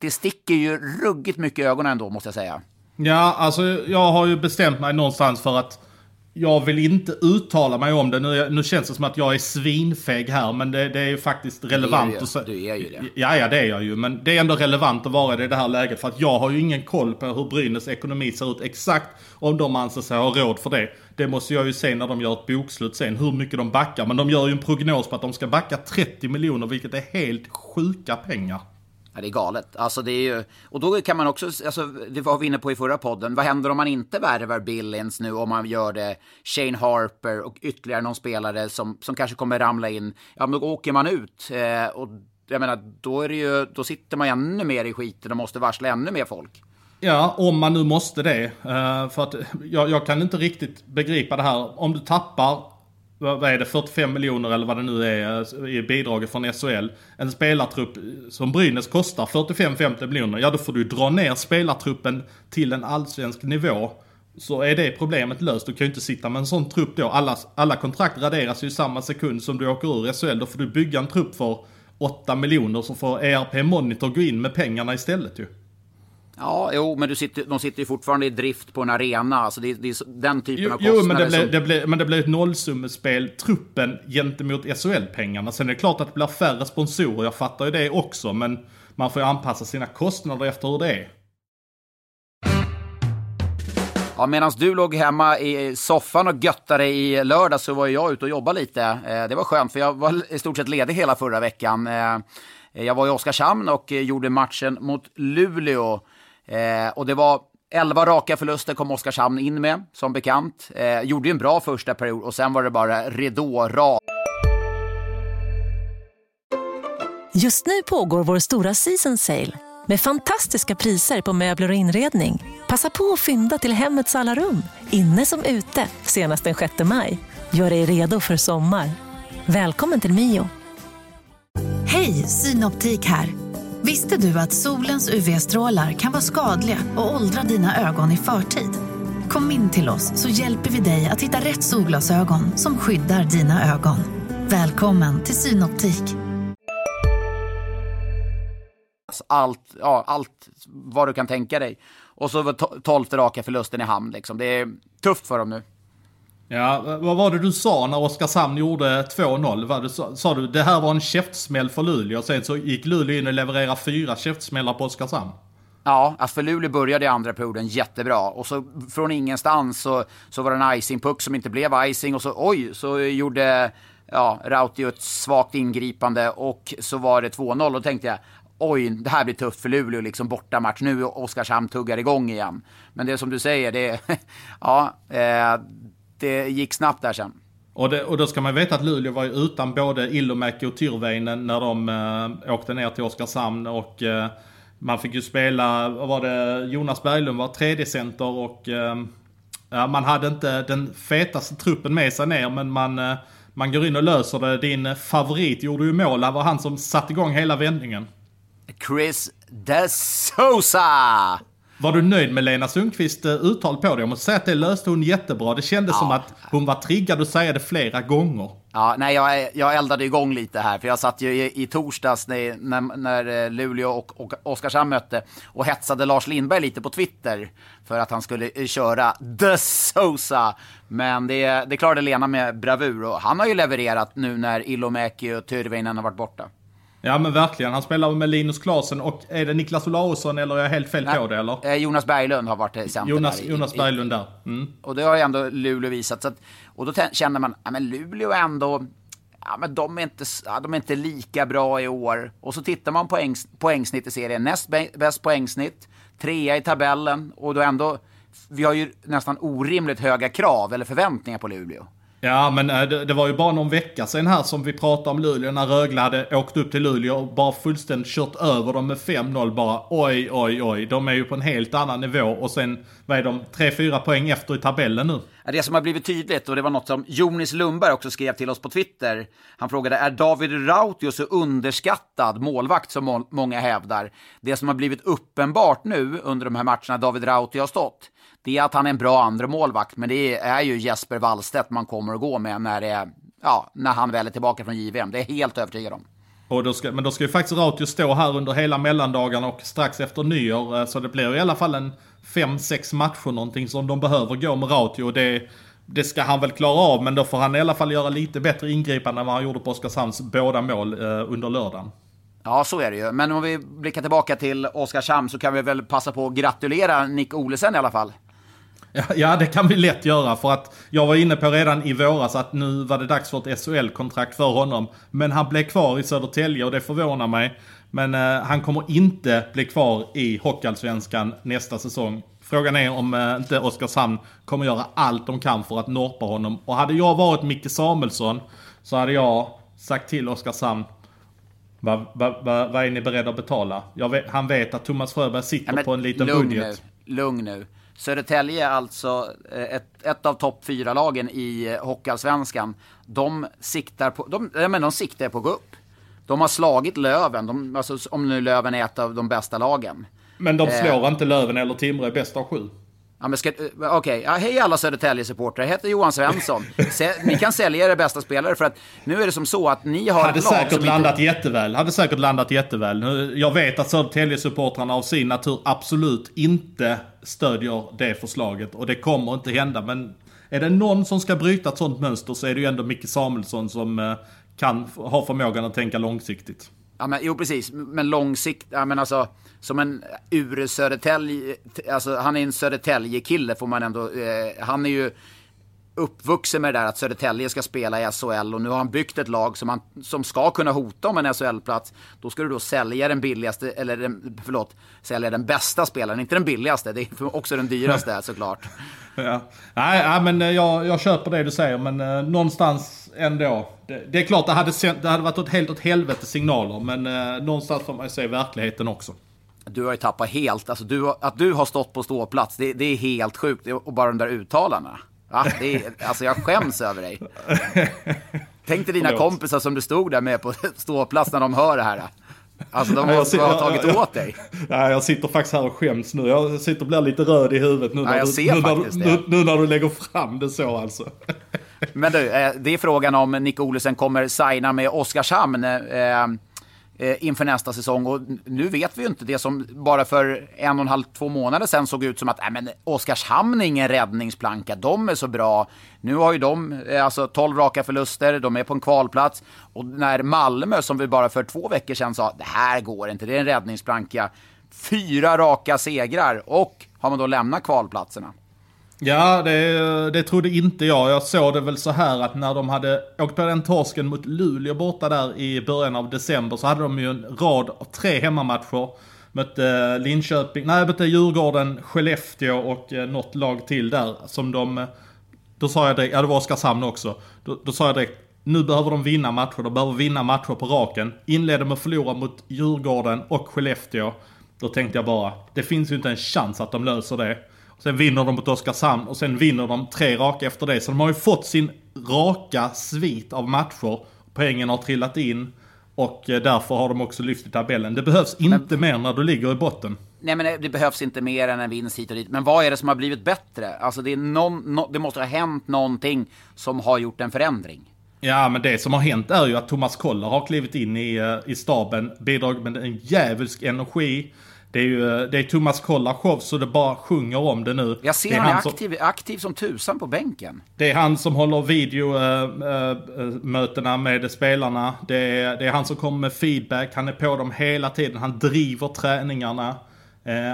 det sticker ju ruggigt mycket i ögonen ändå, måste jag säga. Ja, alltså jag har ju bestämt mig någonstans för att jag vill inte uttala mig om det. Nu, nu känns det som att jag är svinfeg här, men det, det är ju faktiskt relevant. Du är, ju, du är ju det. Ja, ja, det är jag ju. Men det är ändå relevant att vara i det här läget. För att jag har ju ingen koll på hur Brynäs ekonomi ser ut exakt. Om de anser sig ha råd för det. Det måste jag ju se när de gör ett bokslut sen, hur mycket de backar. Men de gör ju en prognos på att de ska backa 30 miljoner, vilket är helt sjuka pengar. Ja, det är galet. Alltså, det är ju, och då kan man också, alltså, det var vi inne på i förra podden, vad händer om man inte värvar Billins nu, om man gör det Shane Harper och ytterligare någon spelare som, som kanske kommer ramla in, ja men då åker man ut. Eh, och jag menar, då, är det ju, då sitter man ännu mer i skiten och måste varsla ännu mer folk. Ja, om man nu måste det. Eh, för att jag, jag, kan inte riktigt begripa det här. Om du tappar vad är det, 45 miljoner eller vad det nu är eh, i bidraget från SHL. En spelartrupp som Brynäs kostar 45-50 miljoner. Ja, då får du dra ner spelartruppen till en allsvensk nivå. Så är det problemet löst. Du kan ju inte sitta med en sån trupp då. Alla, alla kontrakt raderas ju i samma sekund som du åker ur SHL. Då får du bygga en trupp för 8 miljoner så får ERP Monitor gå in med pengarna istället ju. Ja, jo, men du sitter, de sitter ju fortfarande i drift på en arena. Alltså det, det är den typen jo, av kostnader. Jo, men det, blev, som... det, blev, men det blev ett nollsummespel, truppen gentemot SHL-pengarna. Sen är det klart att det blir färre sponsorer, jag fattar ju det också. Men man får ju anpassa sina kostnader efter hur det är. Ja, Medan du låg hemma i soffan och göttade i lördag så var jag ute och jobbade lite. Eh, det var skönt för jag var i stort sett ledig hela förra veckan. Eh, jag var i Oskarshamn och gjorde matchen mot Luleå. Och det var 11 raka förluster kom Oskarshamn in med, som bekant. Gjorde ju en bra första period och sen var det bara ridå Just nu pågår vår stora season sale med fantastiska priser på möbler och inredning. Passa på att fynda till hemmets alla rum, inne som ute, senast den 6 maj. Gör dig redo för sommar. Välkommen till Mio. Hej, Synoptik här. Visste du att solens UV-strålar kan vara skadliga och åldra dina ögon i förtid? Kom in till oss så hjälper vi dig att hitta rätt solglasögon som skyddar dina ögon. Välkommen till Synoptik allt, ja, allt vad du kan tänka dig. Och så tolfte raka förlusten i hamn liksom. Det är tufft för dem nu. Ja, vad var det du sa när Oskarshamn gjorde 2-0? Sa, sa du det här var en käftsmäll för Luleå? och Sen så gick Luleå in och levererade fyra käftsmällar på Oskarshamn. Ja, alltså för Luleå började i andra perioden jättebra. Och så från ingenstans så, så var det en icing-puck som inte blev icing. Och så oj, så gjorde ja, Rautio ett svagt ingripande och så var det 2-0. Och då tänkte jag, oj, det här blir tufft för Luleå, liksom bortamatch. Nu Oskarshamn tuggar igång igen. Men det är som du säger, det, ja, eh, det gick snabbt där sen. Och, det, och då ska man veta att Luleå var ju utan både Ilomäki och Tyrväinen när de eh, åkte ner till Oskarshamn. Och eh, man fick ju spela, vad var det, Jonas Berglund var tredje center och eh, man hade inte den fetaste truppen med sig ner men man, eh, man går in och löser det. Din favorit gjorde ju mål, det var han som satte igång hela vändningen. Chris De Sousa. Var du nöjd med Lena Sundqvists eh, uttal på det? Jag måste säga att det löste hon jättebra. Det kändes ja. som att hon var triggad att säga det flera gånger. Ja, nej, jag, jag eldade igång lite här, för jag satt ju i, i torsdags när, när, när eh, Luleå och, och Oskarshamn mötte och hetsade Lars Lindberg lite på Twitter för att han skulle eh, köra The Sosa. Men det, det klarade Lena med bravur och han har ju levererat nu när Ilomäki och Tyrväinen har varit borta. Ja men verkligen. Han spelar med Linus Klasen och är det Niklas Olausson eller är jag helt fel Nej, på det eller? Eh, Jonas Berglund har varit center Jonas, där. Jonas Berglund där. Mm. Och det har ju ändå Luleå visat. Så att, och då känner man, ja men Luleå är ändå, ja men de är, inte, ja, de är inte lika bra i år. Och så tittar man på poäng, poängsnitt i serien. Näst bäst poängsnitt, trea i tabellen och då ändå, vi har ju nästan orimligt höga krav eller förväntningar på Luleå. Ja, men eh, det, det, var ju bara någon vecka sedan här som vi pratade om Luleå när Rögle hade åkt upp till Luleå och bara fullständigt kört över dem med 5-0 bara. Oj, oj, oj. De är ju på en helt annan nivå och sen, vad är de, 3-4 poäng efter i tabellen nu. Det som har blivit tydligt, och det var något som Jonis Lundberg också skrev till oss på Twitter. Han frågade, är David Rautio så underskattad målvakt som många hävdar? Det som har blivit uppenbart nu under de här matcherna David Rautio har stått, det är att han är en bra andra målvakt, men det är ju Jesper Wallstedt man kommer att gå med när, det ja, när han väl är tillbaka från JVM. Det är helt övertygad om. Och då ska, men då ska ju faktiskt Rautio stå här under hela mellandagarna och strax efter nyår. Eh, så det blir i alla fall en 5-6 matcher någonting som de behöver gå med Rautio. Det, det ska han väl klara av, men då får han i alla fall göra lite bättre ingripande än vad han gjorde på Oskarshamns båda mål eh, under lördagen. Ja, så är det ju. Men om vi blickar tillbaka till Oskarshamn så kan vi väl passa på att gratulera Nick Olesen i alla fall. Ja, det kan vi lätt göra för att jag var inne på redan i våras att nu var det dags för ett SHL-kontrakt för honom. Men han blev kvar i Södertälje och det förvånar mig. Men eh, han kommer inte bli kvar i Hockeyallsvenskan nästa säsong. Frågan är om eh, inte Oskarshamn kommer göra allt de kan för att norpa honom. Och hade jag varit Micke Samuelsson så hade jag sagt till Oskarshamn vad, vad, vad, vad är ni beredda att betala? Vet, han vet att Thomas Fröberg sitter ja, på en liten lugn budget. Nu, lugn nu. Södertälje alltså eh, ett, ett av topp fyra lagen i eh, Hockeyallsvenskan. De siktar på, de, men de siktar på att gå upp. De har slagit Löven, de, alltså, om nu Löven är ett av de bästa lagen. Men de slår eh, inte Löven eller Timrå i bästa av sju. Ja, eh, Okej, okay. ja, hej alla Södertälje-supportrar. Jag heter Johan Svensson. ni kan sälja era bästa spelare för att nu är det som så att ni har Hade säkert landat inte... jätteväl. Hade säkert landat jätteväl. Jag vet att Södertälje-supportrarna av sin natur absolut inte stödjer det förslaget. Och det kommer inte hända. Men är det någon som ska bryta ett sånt mönster så är det ju ändå Micke Samuelsson som eh, kan ha förmågan att tänka långsiktigt. Ja, men, jo, precis. Men långsiktigt, ja, men alltså som en ur Södertälje, alltså han är en Södertälje-kille får man ändå, eh, han är ju uppvuxen med det där att Södertälje ska spela i SHL och nu har han byggt ett lag som, han, som ska kunna hota om en SHL-plats. Då ska du då sälja den billigaste, eller den, förlåt, sälja den bästa spelaren, inte den billigaste, det är också den dyraste såklart. Ja. Nej, ja, men eh, jag, jag köper det du säger, men eh, någonstans ändå. Det, det, är klart det hade, det hade varit åt helt åt helvete signaler, men eh, någonstans får man ju se verkligheten också. Du har ju tappat helt, alltså du, att du har stått på ståplats, det, det är helt sjukt. Och bara de där uttalandena. Ja, det är, alltså jag skäms över dig. Tänk dig dina Förlåt. kompisar som du stod där med på ståplats när de hör det här. Alltså de måste ha tagit jag, åt dig. Nej, jag sitter faktiskt här och skäms nu. Jag sitter och blir lite röd i huvudet nu, när, du, nu, när, du, nu, nu när du lägger fram det så alltså. Men du, eh, det är frågan om Nick Olesen kommer signa med Oskarshamn. Eh, inför nästa säsong. Och nu vet vi ju inte det som bara för en och en halv, två månader sedan såg ut som att äh, men Oskarshamn är ingen räddningsplanka, de är så bra. Nu har ju de eh, alltså 12 raka förluster, de är på en kvalplats. Och när Malmö, som vi bara för två veckor sedan sa, det här går inte, det är en räddningsplanka. Fyra raka segrar och har man då lämnat kvalplatserna. Ja, det, det trodde inte jag. Jag såg det väl så här att när de hade åkt på den torsken mot Luleå borta där i början av december så hade de ju en rad av tre hemmamatcher. Mötte eh, Linköping, nej mötte Djurgården, Skellefteå och eh, något lag till där som de... Eh, då sa jag direkt, ja det var Oskarshamn också. Då, då sa jag direkt, nu behöver de vinna matcher, de behöver vinna matcher på raken. Inledde med att förlora mot Djurgården och Skellefteå. Då tänkte jag bara, det finns ju inte en chans att de löser det. Sen vinner de mot Oskarshamn och sen vinner de tre raka efter det. Så de har ju fått sin raka svit av matcher. Poängen har trillat in. Och eh, därför har de också lyft i tabellen. Det behövs inte men, mer när du ligger i botten. Nej men det behövs inte mer än en vinst hit och dit. Men vad är det som har blivit bättre? Alltså det, är någon, no, det måste ha hänt någonting som har gjort en förändring. Ja, men det som har hänt är ju att Thomas Koller har klivit in i, eh, i staben, bidragit med en djävulsk energi. Det är ju det är Thomas Kolla så det bara sjunger om det nu. Jag ser han aktiv, som, aktiv som tusan på bänken. Det är han som håller videomötena äh, äh, med spelarna. Det är, det är han som kommer med feedback. Han är på dem hela tiden. Han driver träningarna.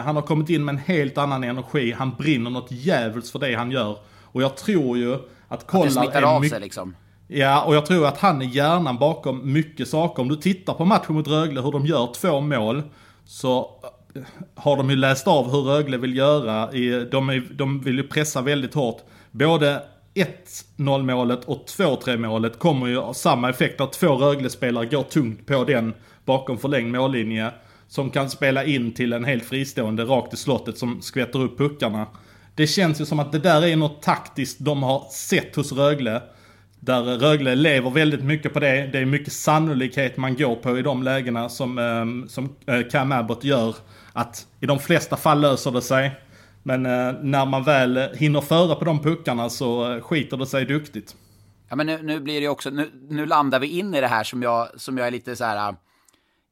Han har kommit in med en helt annan energi. Han brinner något djävulskt för det han gör. Och jag tror ju att Kolla är... Det av sig liksom. Ja, och jag tror att han är hjärnan bakom mycket saker. Om du tittar på matchen mot Rögle, hur de gör två mål. Så har de ju läst av hur Rögle vill göra. De, är, de vill ju pressa väldigt hårt. Både 1-0 målet och 2-3 målet kommer ju ha samma effekt. Att två Rögle-spelare går tungt på den bakom förlängd mållinje. Som kan spela in till en helt fristående rakt i slottet som skvätter upp puckarna. Det känns ju som att det där är något taktiskt de har sett hos Rögle. Där Rögle lever väldigt mycket på det. Det är mycket sannolikhet man går på i de lägena som, eh, som eh, Cam Abbott gör att i de flesta fall löser det sig. Men eh, när man väl eh, hinner föra på de puckarna så eh, skiter det sig duktigt. Ja, men nu, nu blir det också, nu, nu, landar vi in i det här som jag, som jag är lite så här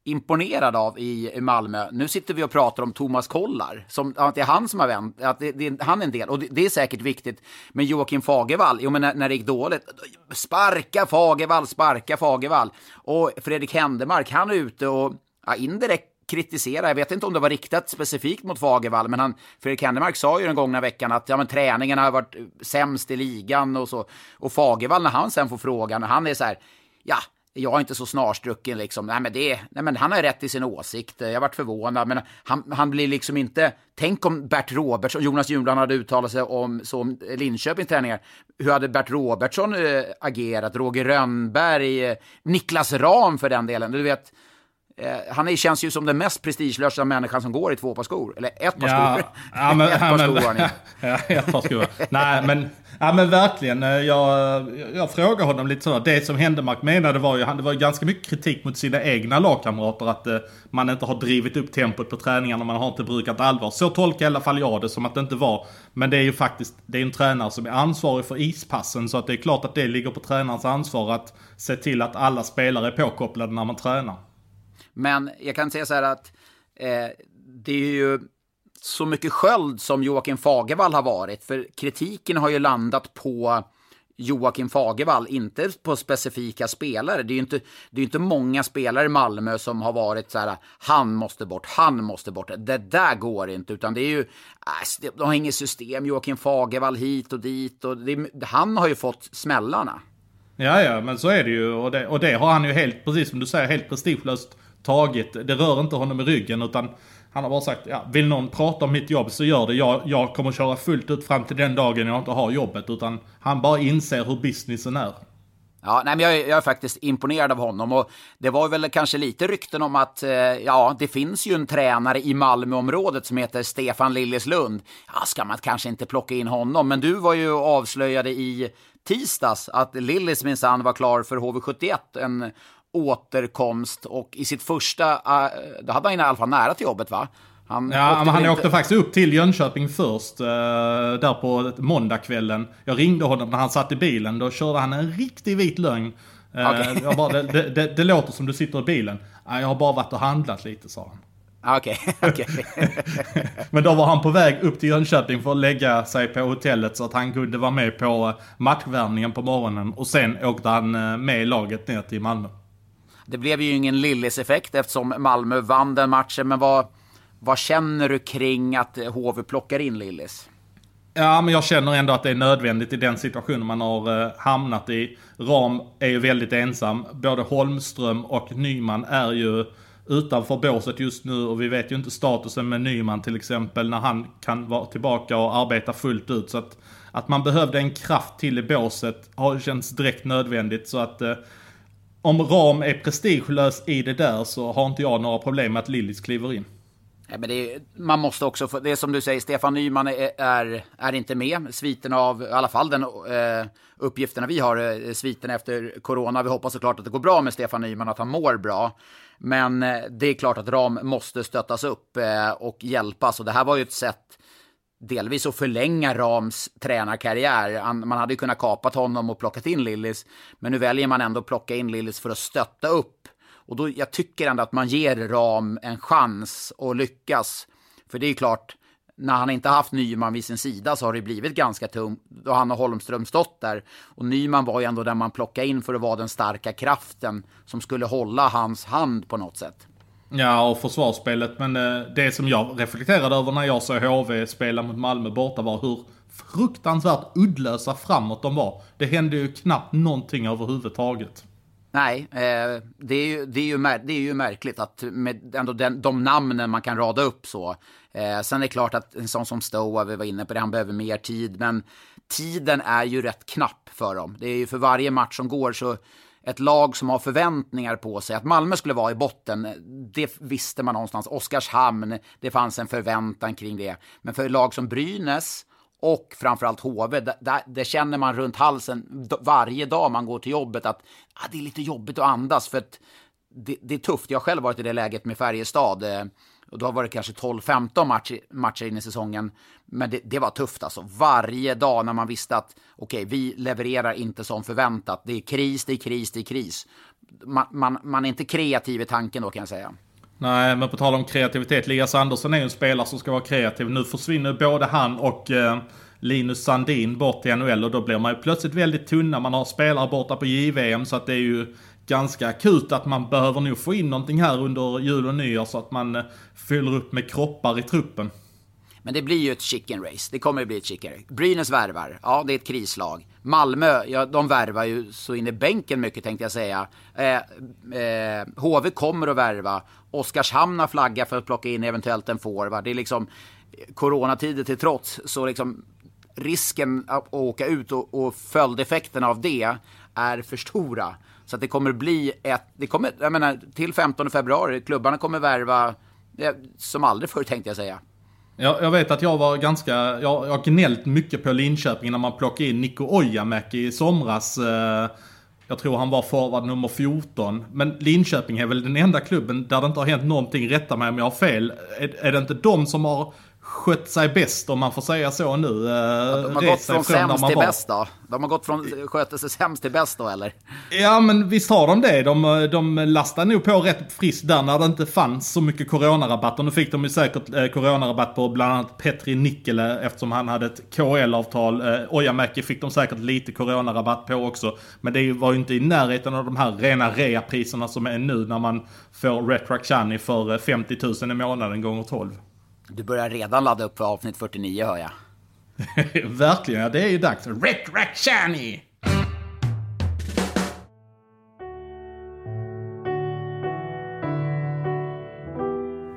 imponerad av i, i Malmö. Nu sitter vi och pratar om Thomas Kollar, som, att det är han som har vänt, att det, det, han är en del, och det, det, är säkert viktigt. Men Joakim Fagervall, jo men när, när det gick dåligt, sparka Fagervall, sparka Fagervall. Och Fredrik Händemark, han är ute och ja, indirekt kritisera, jag vet inte om det var riktat specifikt mot Fagervall, men han, Fredrik Händemark sa ju den gångna veckan att ja, men, träningen har varit eh, sämst i ligan och så. Och Fagervall, när han sen får frågan, han är så här, ja, jag är inte så snarstrucken liksom. Nej, men det, nej, men han har rätt i sin åsikt. Jag varit förvånad, men han, han blir liksom inte... Tänk om Bert Robertsson, Jonas Junland hade uttalat sig om, så om Linköpings träningar. Hur hade Bert Robertsson äh, agerat? Roger Rönnberg, äh, Niklas Ram för den delen. Du vet, han är, känns ju som den mest prestigelösa människan som går i två par skor. Eller ett par ja, skor. Ja, men, ett par skor har ni. ja, ett par skor. Nej, men, ja, men verkligen. Eh, jag, jag frågade honom lite så. Det som Händemark menade var ju, det var ju ganska mycket kritik mot sina egna lagkamrater. Att eh, man inte har drivit upp tempot på träningarna. Man har inte brukat allvar. Så tolkar i alla fall jag det som att det inte var. Men det är ju faktiskt, det är en tränare som är ansvarig för ispassen. Så att det är klart att det ligger på tränarens ansvar att se till att alla spelare är påkopplade när man tränar. Men jag kan säga så här att eh, det är ju så mycket sköld som Joakim Fagervall har varit. För kritiken har ju landat på Joakim Fagervall, inte på specifika spelare. Det är ju inte, det är inte många spelare i Malmö som har varit så här, han måste bort, han måste bort. Det där går inte, utan det är ju, äh, de har inget system, Joakim Fagervall hit och dit. Och det, han har ju fått smällarna. Ja, ja, men så är det ju. Och det, och det har han ju helt, precis som du säger, helt prestigelöst tagit. Det rör inte honom i ryggen, utan han har bara sagt, ja, vill någon prata om mitt jobb så gör det. Jag, jag kommer köra fullt ut fram till den dagen jag inte har jobbet. Utan han bara inser hur businessen är. Ja, nej, men jag, jag, är faktiskt imponerad av honom. Och det var väl kanske lite rykten om att eh, ja, det finns ju en tränare i Malmöområdet som heter Stefan Liljeslund. Ja, ska man kanske inte plocka in honom? Men du var ju avslöjade i tisdags att Lillis minsann var klar för HV71. En återkomst och i sitt första, eh, då hade han i alla fall nära till jobbet va? Han ja, åkte men han inte... åkte faktiskt upp till Jönköping först, uh, där på måndagskvällen. Jag ringde honom när han satt i bilen, då körde han en riktig vit lögn. Uh, okay. bara, det, det, det, låter som du sitter i bilen. Jag har bara varit och handlat lite, sa han. Okej, okay, okej. Okay. Men då var han på väg upp till Jönköping för att lägga sig på hotellet så att han kunde vara med på matchvärmningen på morgonen. Och sen åkte han med laget ner till Malmö. Det blev ju ingen Lillis-effekt eftersom Malmö vann den matchen, men vad, vad känner du kring att HV plockar in Lillis? Ja, men jag känner ändå att det är nödvändigt i den situationen man har eh, hamnat i. Ram är ju väldigt ensam. Både Holmström och Nyman är ju utanför båset just nu och vi vet ju inte statusen med Nyman till exempel när han kan vara tillbaka och arbeta fullt ut. Så att, att man behövde en kraft till i båset har känts direkt nödvändigt. Så att eh, om Ram är prestigelös i det där så har inte jag några problem med att Lillis kliver in. Nej, men är, man måste också få, det är som du säger, Stefan Nyman är, är, är inte med. Sviten av, i alla fall den eh, uppgifterna vi har, eh, sviten efter corona. Vi hoppas såklart att det går bra med Stefan Nyman, att han mår bra. Men eh, det är klart att Ram måste stöttas upp eh, och hjälpas. Och det här var ju ett sätt delvis att förlänga Rams tränarkarriär. Man hade ju kunnat kapat honom och plockat in Lillis, men nu väljer man ändå att plocka in Lillis för att stötta upp. Och då, jag tycker ändå att man ger Ram en chans att lyckas. För det är klart, när han inte haft Nyman vid sin sida så har det blivit ganska tungt. Då han och Holmström stått där. Och Nyman var ju ändå den man plockade in för att vara den starka kraften som skulle hålla hans hand på något sätt. Ja, och försvarsspelet. Men eh, det som jag reflekterade över när jag såg HV spela mot Malmö borta var hur fruktansvärt uddlösa framåt de var. Det hände ju knappt någonting överhuvudtaget. Nej, eh, det, är ju, det, är ju det är ju märkligt att med ändå den, de namnen man kan rada upp så. Eh, sen är det klart att en sån som Stoa, vi var inne på det, han behöver mer tid. Men tiden är ju rätt knapp för dem. Det är ju för varje match som går så ett lag som har förväntningar på sig. Att Malmö skulle vara i botten, det visste man någonstans. Oskarshamn, det fanns en förväntan kring det. Men för lag som Brynäs och framförallt HV, där det känner man runt halsen varje dag man går till jobbet att ah, det är lite jobbigt att andas för att det, det, är tufft. Jag har själv varit i det läget med Färjestad. Eh, och då har varit kanske 12-15 matcher, matcher in i säsongen. Men det, det, var tufft alltså. Varje dag när man visste att okej, okay, vi levererar inte som förväntat. Det är kris, det är kris, det är kris. Man, man, man är inte kreativ i tanken då kan jag säga. Nej, men på tal om kreativitet. Lias Andersson är ju en spelare som ska vara kreativ. Nu försvinner både han och eh, Linus Sandin bort till NHL och då blir man ju plötsligt väldigt tunna. Man har spelare borta på JVM så att det är ju ganska akut att man behöver nog få in någonting här under jul och nyår så att man eh, fyller upp med kroppar i truppen. Men det blir ju ett chicken race. Det kommer att bli ett chicken race. Brynäs värvar. Ja, det är ett krislag. Malmö, ja, de värvar ju så in i bänken mycket tänkte jag säga. Eh, eh, HV kommer att värva. Oskarshamn har flaggat för att plocka in eventuellt en forward. Det är liksom eh, coronatider till trots så liksom risken att åka ut och, och följdeffekterna av det är för stora. Så att det kommer bli ett, det kommer, jag menar, till 15 februari, klubbarna kommer värva som aldrig förr tänkte jag säga. Jag, jag vet att jag var ganska, jag, jag har gnällt mycket på Linköping när man plockade in Niko Ojamäki i somras. Eh, jag tror han var forward nummer 14. Men Linköping är väl den enda klubben där det inte har hänt någonting, rätta mig om jag har fel. Är, är det inte de som har skött sig bäst om man får säga så nu. Ja, de har gått från sämst till bäst då? De har gått från sköter sig sämst till bäst då eller? Ja men visst har de det. De, de lastade nog på rätt friskt där när det inte fanns så mycket coronarabatter. Nu fick de ju säkert eh, coronarabatt på bland annat Petri Nikkele eftersom han hade ett KL-avtal. Eh, Ojamäki fick de säkert lite coronarabatt på också. Men det var ju inte i närheten av de här rena reapriserna som är nu när man får Retrack för 50 000 i månaden gånger 12. Du börjar redan ladda upp för avsnitt 49 hör jag. Verkligen, ja det är ju dags. Retrack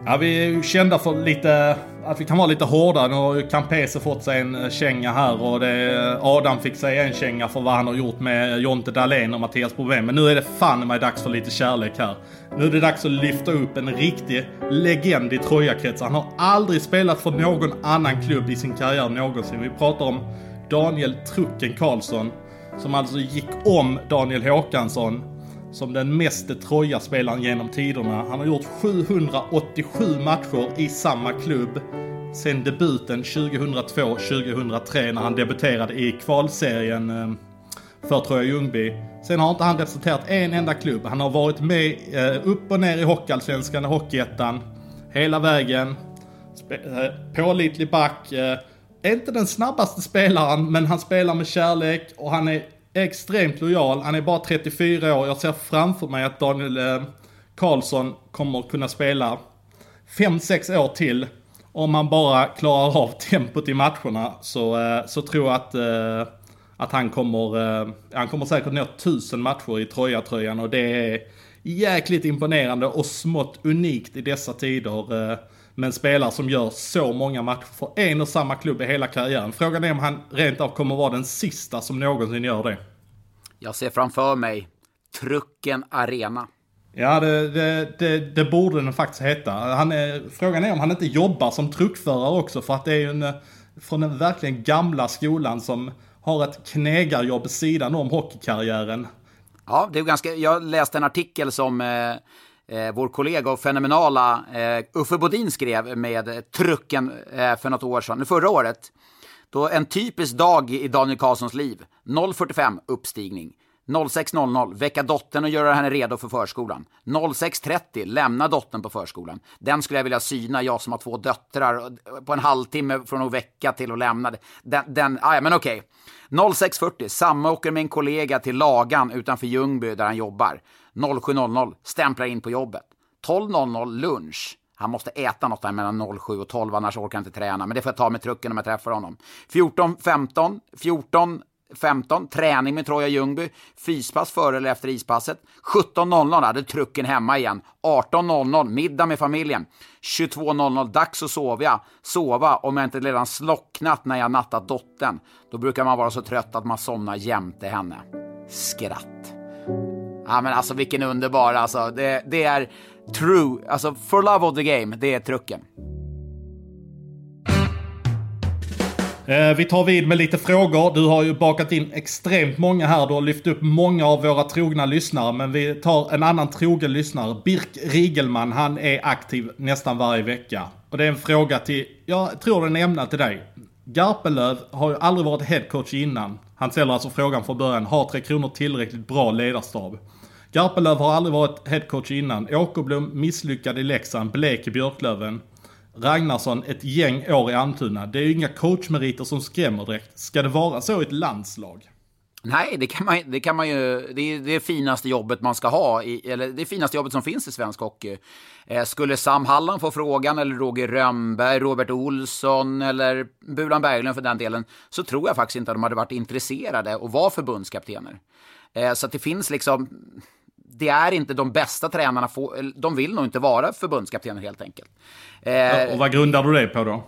Ja, vi är ju kända för lite, att vi kan vara lite hårda. Nu har ju Campese fått sig en eh, känga här och det, eh, Adam fick sig en känga för vad han har gjort med eh, Jonte Dahlén och Mattias Problem. Men nu är det fan mig dags för lite kärlek här. Nu är det dags att lyfta upp en riktig legend i Trojakretsar. Han har aldrig spelat för någon annan klubb i sin karriär någonsin. Vi pratar om Daniel Trucken Karlsson. Som alltså gick om Daniel Håkansson som den meste Troja-spelaren genom tiderna. Han har gjort 787 matcher i samma klubb sen debuten 2002-2003 när han debuterade i kvalserien eh, för Troja Ljungby. Sen har inte han representerat en enda klubb. Han har varit med eh, upp och ner i Hockeyallsvenskan och Hockeyettan hela vägen. Eh, pålitlig back. Är inte den snabbaste spelaren, men han spelar med kärlek och han är extremt lojal. Han är bara 34 år. Jag ser framför mig att Daniel eh, Karlsson kommer kunna spela 5-6 år till. Om han bara klarar av tempot i matcherna så, eh, så tror jag att, eh, att han kommer, han kommer säkert nå 1000 matcher i Troja-tröjan och det är jäkligt imponerande och smått unikt i dessa tider med en spelare som gör så många matcher för en och samma klubb i hela karriären. Frågan är om han rent av kommer vara den sista som någonsin gör det. Jag ser framför mig Trucken Arena. Ja, det, det, det, det, borde den faktiskt heta. Han är, frågan är om han inte jobbar som truckförare också, för att det är ju en, från den verkligen gamla skolan som har ett knegarjobb sidan om hockeykarriären. Ja, det är ganska, jag läste en artikel som eh, eh, vår kollega och fenomenala eh, Uffe Bodin skrev med trucken eh, för något år sedan, förra året. Då en typisk dag i Daniel Karlssons liv. 0.45 uppstigning. 06.00 väcka dottern och göra henne redo för förskolan. 06.30 lämna dottern på förskolan. Den skulle jag vilja syna, jag som har två döttrar, eh, på en halvtimme från att väcka till att lämna. Den, den ah, ja, men okej. Okay. 06.40 samåker med en kollega till Lagan utanför Ljungby där han jobbar. 07.00 stämplar in på jobbet. 12.00 lunch. Han måste äta något där mellan 07 och 12, annars orkar han inte träna. Men det får jag ta med trucken om jag träffar honom. 14, 15, 14, 15, träning med Troja Ljungby, fyspass före eller efter ispasset. 17.00 hade trucken hemma igen. 18.00 middag med familjen. 22.00 dags att sova. Sova om jag inte redan slocknat när jag nattat dottern. Då brukar man vara så trött att man somnar jämte henne. Skratt. Ja men alltså vilken underbar, alltså det, det är true, alltså for love of the game, det är trucken. Eh, vi tar vid med lite frågor. Du har ju bakat in extremt många här. Du har lyft upp många av våra trogna lyssnare. Men vi tar en annan trogen lyssnare. Birk Rigelman. Han är aktiv nästan varje vecka. Och det är en fråga till, jag tror den är ämnad till dig. Garpenlöv har ju aldrig varit headcoach innan. Han ställer alltså frågan från början. Har Tre Kronor tillräckligt bra ledarstab? Garpenlöv har aldrig varit headcoach innan. Åkerblom misslyckad i Leksand, blek i Björklöven. Ragnarsson ett gäng år i Almtuna. Det är ju inga coachmeriter som skrämmer direkt. Ska det vara så i ett landslag? Nej, det kan man, det kan man ju. Det är det finaste jobbet man ska ha, i, eller det finaste jobbet som finns i svensk hockey. Eh, skulle Sam Halland få frågan, eller Roger Rönnberg, Robert Olsson eller Bulan Berglund för den delen, så tror jag faktiskt inte att de hade varit intresserade att vara förbundskaptener. Eh, så att det finns liksom det är inte de bästa tränarna, få, de vill nog inte vara förbundskaptener helt enkelt. Eh, och vad grundar du det på då?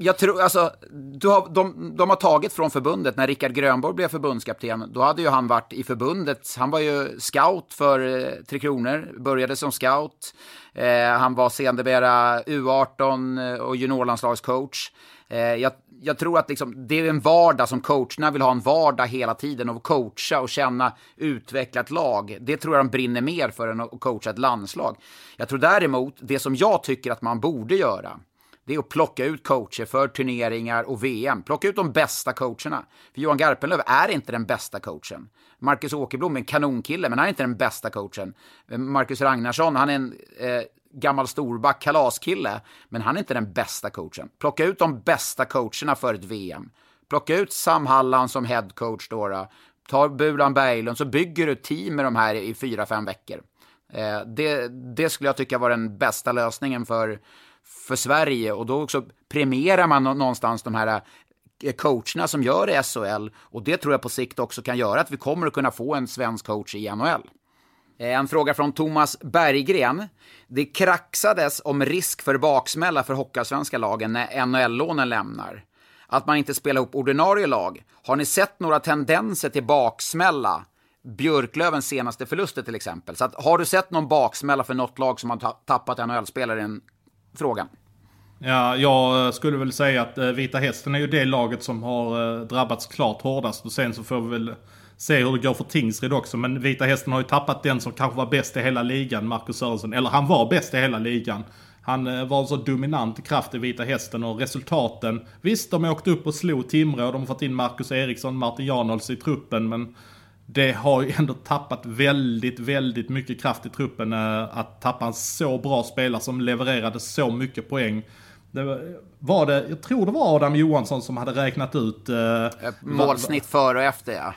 Jag tror, alltså, du har, de, de har tagit från förbundet, när Rickard Grönborg blev förbundskapten, då hade ju han varit i förbundet, han var ju scout för eh, Tre Kronor, började som scout, eh, han var sedermera U18 eh, och juniorlandslagscoach. Eh, jag, jag, tror att liksom, det är en vardag som coacherna vill ha en vardag hela tiden och coacha och känna utveckla ett lag. Det tror jag de brinner mer för än att coacha ett landslag. Jag tror däremot, det som jag tycker att man borde göra, det är att plocka ut coacher för turneringar och VM. Plocka ut de bästa coacherna. För Johan Garpenlöv är inte den bästa coachen. Marcus Åkerblom är en kanonkille, men han är inte den bästa coachen. Marcus Ragnarsson, han är en eh, gammal storback, kalaskille, men han är inte den bästa coachen. Plocka ut de bästa coacherna för ett VM. Plocka ut Sam Halland som head coach då. då. Ta Bulan Berglund, så bygger du team med de här i fyra, fem veckor. Eh, det, det skulle jag tycka var den bästa lösningen för, för Sverige och då också premierar man någonstans de här eh, coacherna som gör det i SHL och det tror jag på sikt också kan göra att vi kommer att kunna få en svensk coach i NHL. Eh, en fråga från Thomas Berggren. Det kraxades om risk för baksmälla för Hockeyallsvenska lagen när NHL-lånen lämnar. Att man inte spelar ihop ordinarie lag. Har ni sett några tendenser till baksmälla? Björklövens senaste förluster till exempel. Så att, har du sett någon baksmälla för något lag som har tappat NHL-spelare? En frågan. Ja, jag skulle väl säga att eh, Vita Hästen är ju det laget som har eh, drabbats klart hårdast. Och sen så får vi väl se hur det går för Tingsryd också. Men Vita Hästen har ju tappat den som kanske var bäst i hela ligan, Marcus Sörensen. Eller han var bäst i hela ligan. Han eh, var var så dominant kraft i Vita Hästen och resultaten. Visst, de åkte upp och slog Timrå de har fått in Marcus Eriksson, Martin Janholz i truppen. Men det har ju ändå tappat väldigt, väldigt mycket kraft i truppen eh, att tappa en så bra spelare som levererade så mycket poäng. Det var, det, jag tror det var Adam Johansson som hade räknat ut... Eh, Målsnitt före och efter ja.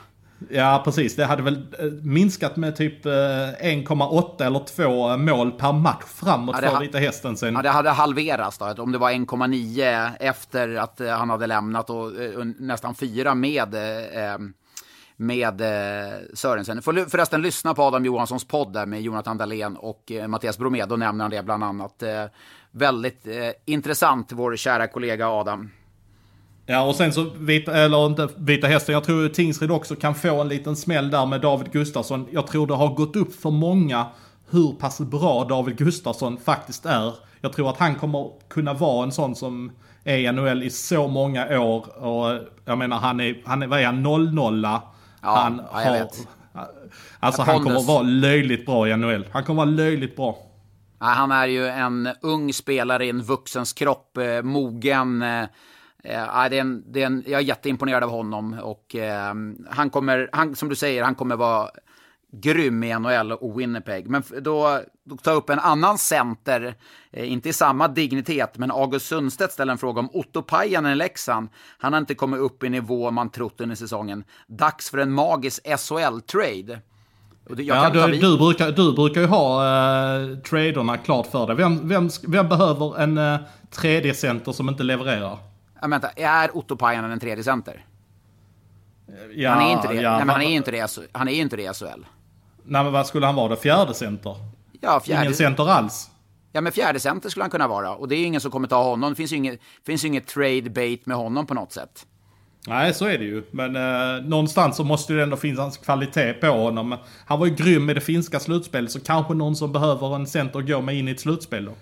Ja, precis. Det hade väl eh, minskat med typ 1,8 eh, eller 2 mål per match framåt ja, för Vita Hästen sen. Ja, det hade halverats då. Om det var 1,9 efter att han hade lämnat och nästan 4 med med eh, Sörensen. Får förresten lyssna på Adam Johanssons podd där med Jonathan Dahlén och eh, Mattias Bromé. Då nämner han det bland annat. Eh, väldigt eh, intressant, vår kära kollega Adam. Ja, och sen så, vita, eller inte Vita Hästen, jag tror Tingsryd också kan få en liten smäll där med David Gustafsson. Jag tror det har gått upp för många hur pass bra David Gustafsson faktiskt är. Jag tror att han kommer kunna vara en sån som är i NHL i så många år. Och jag menar, han är, han är, vad är han, 0-0 Ja, han ja, jag vet. Alltså han kommer vara löjligt bra i NHL. Han kommer vara löjligt bra. Ja, han är ju en ung spelare i en vuxens kropp, eh, mogen. Eh, eh, det är en, det är en, jag är jätteimponerad av honom och eh, han kommer, han, som du säger, han kommer vara grym i NHL och Winnipeg. Men då, då tar jag upp en annan center, eh, inte i samma dignitet, men August Sundstedt ställer en fråga om Otto Pajanen i Leksand. Han har inte kommit upp i nivå man trott under säsongen. Dags för en magisk SHL-trade. Ja, du, du, brukar, du brukar ju ha uh, traderna klart för dig. Vem, vem, vem behöver en uh, tredje center som inte levererar? Ja, vänta, är Otto Pajanen en tredje center? Ja, han är inte det. Ja, Nej, men han är inte det. Han är inte det i SHL. Nej men vad skulle han vara då? Fjärde center? Ja, fjärde. Ingen center alls? Ja, men fjärde center skulle han kunna vara. Och det är ingen som kommer ta honom. Det finns ju inget, finns ju inget trade bait med honom på något sätt. Nej, så är det ju. Men eh, någonstans så måste det ändå finnas kvalitet på honom. Han var ju grym i det finska slutspelet, så kanske någon som behöver en center gå med in i ett slutspel då.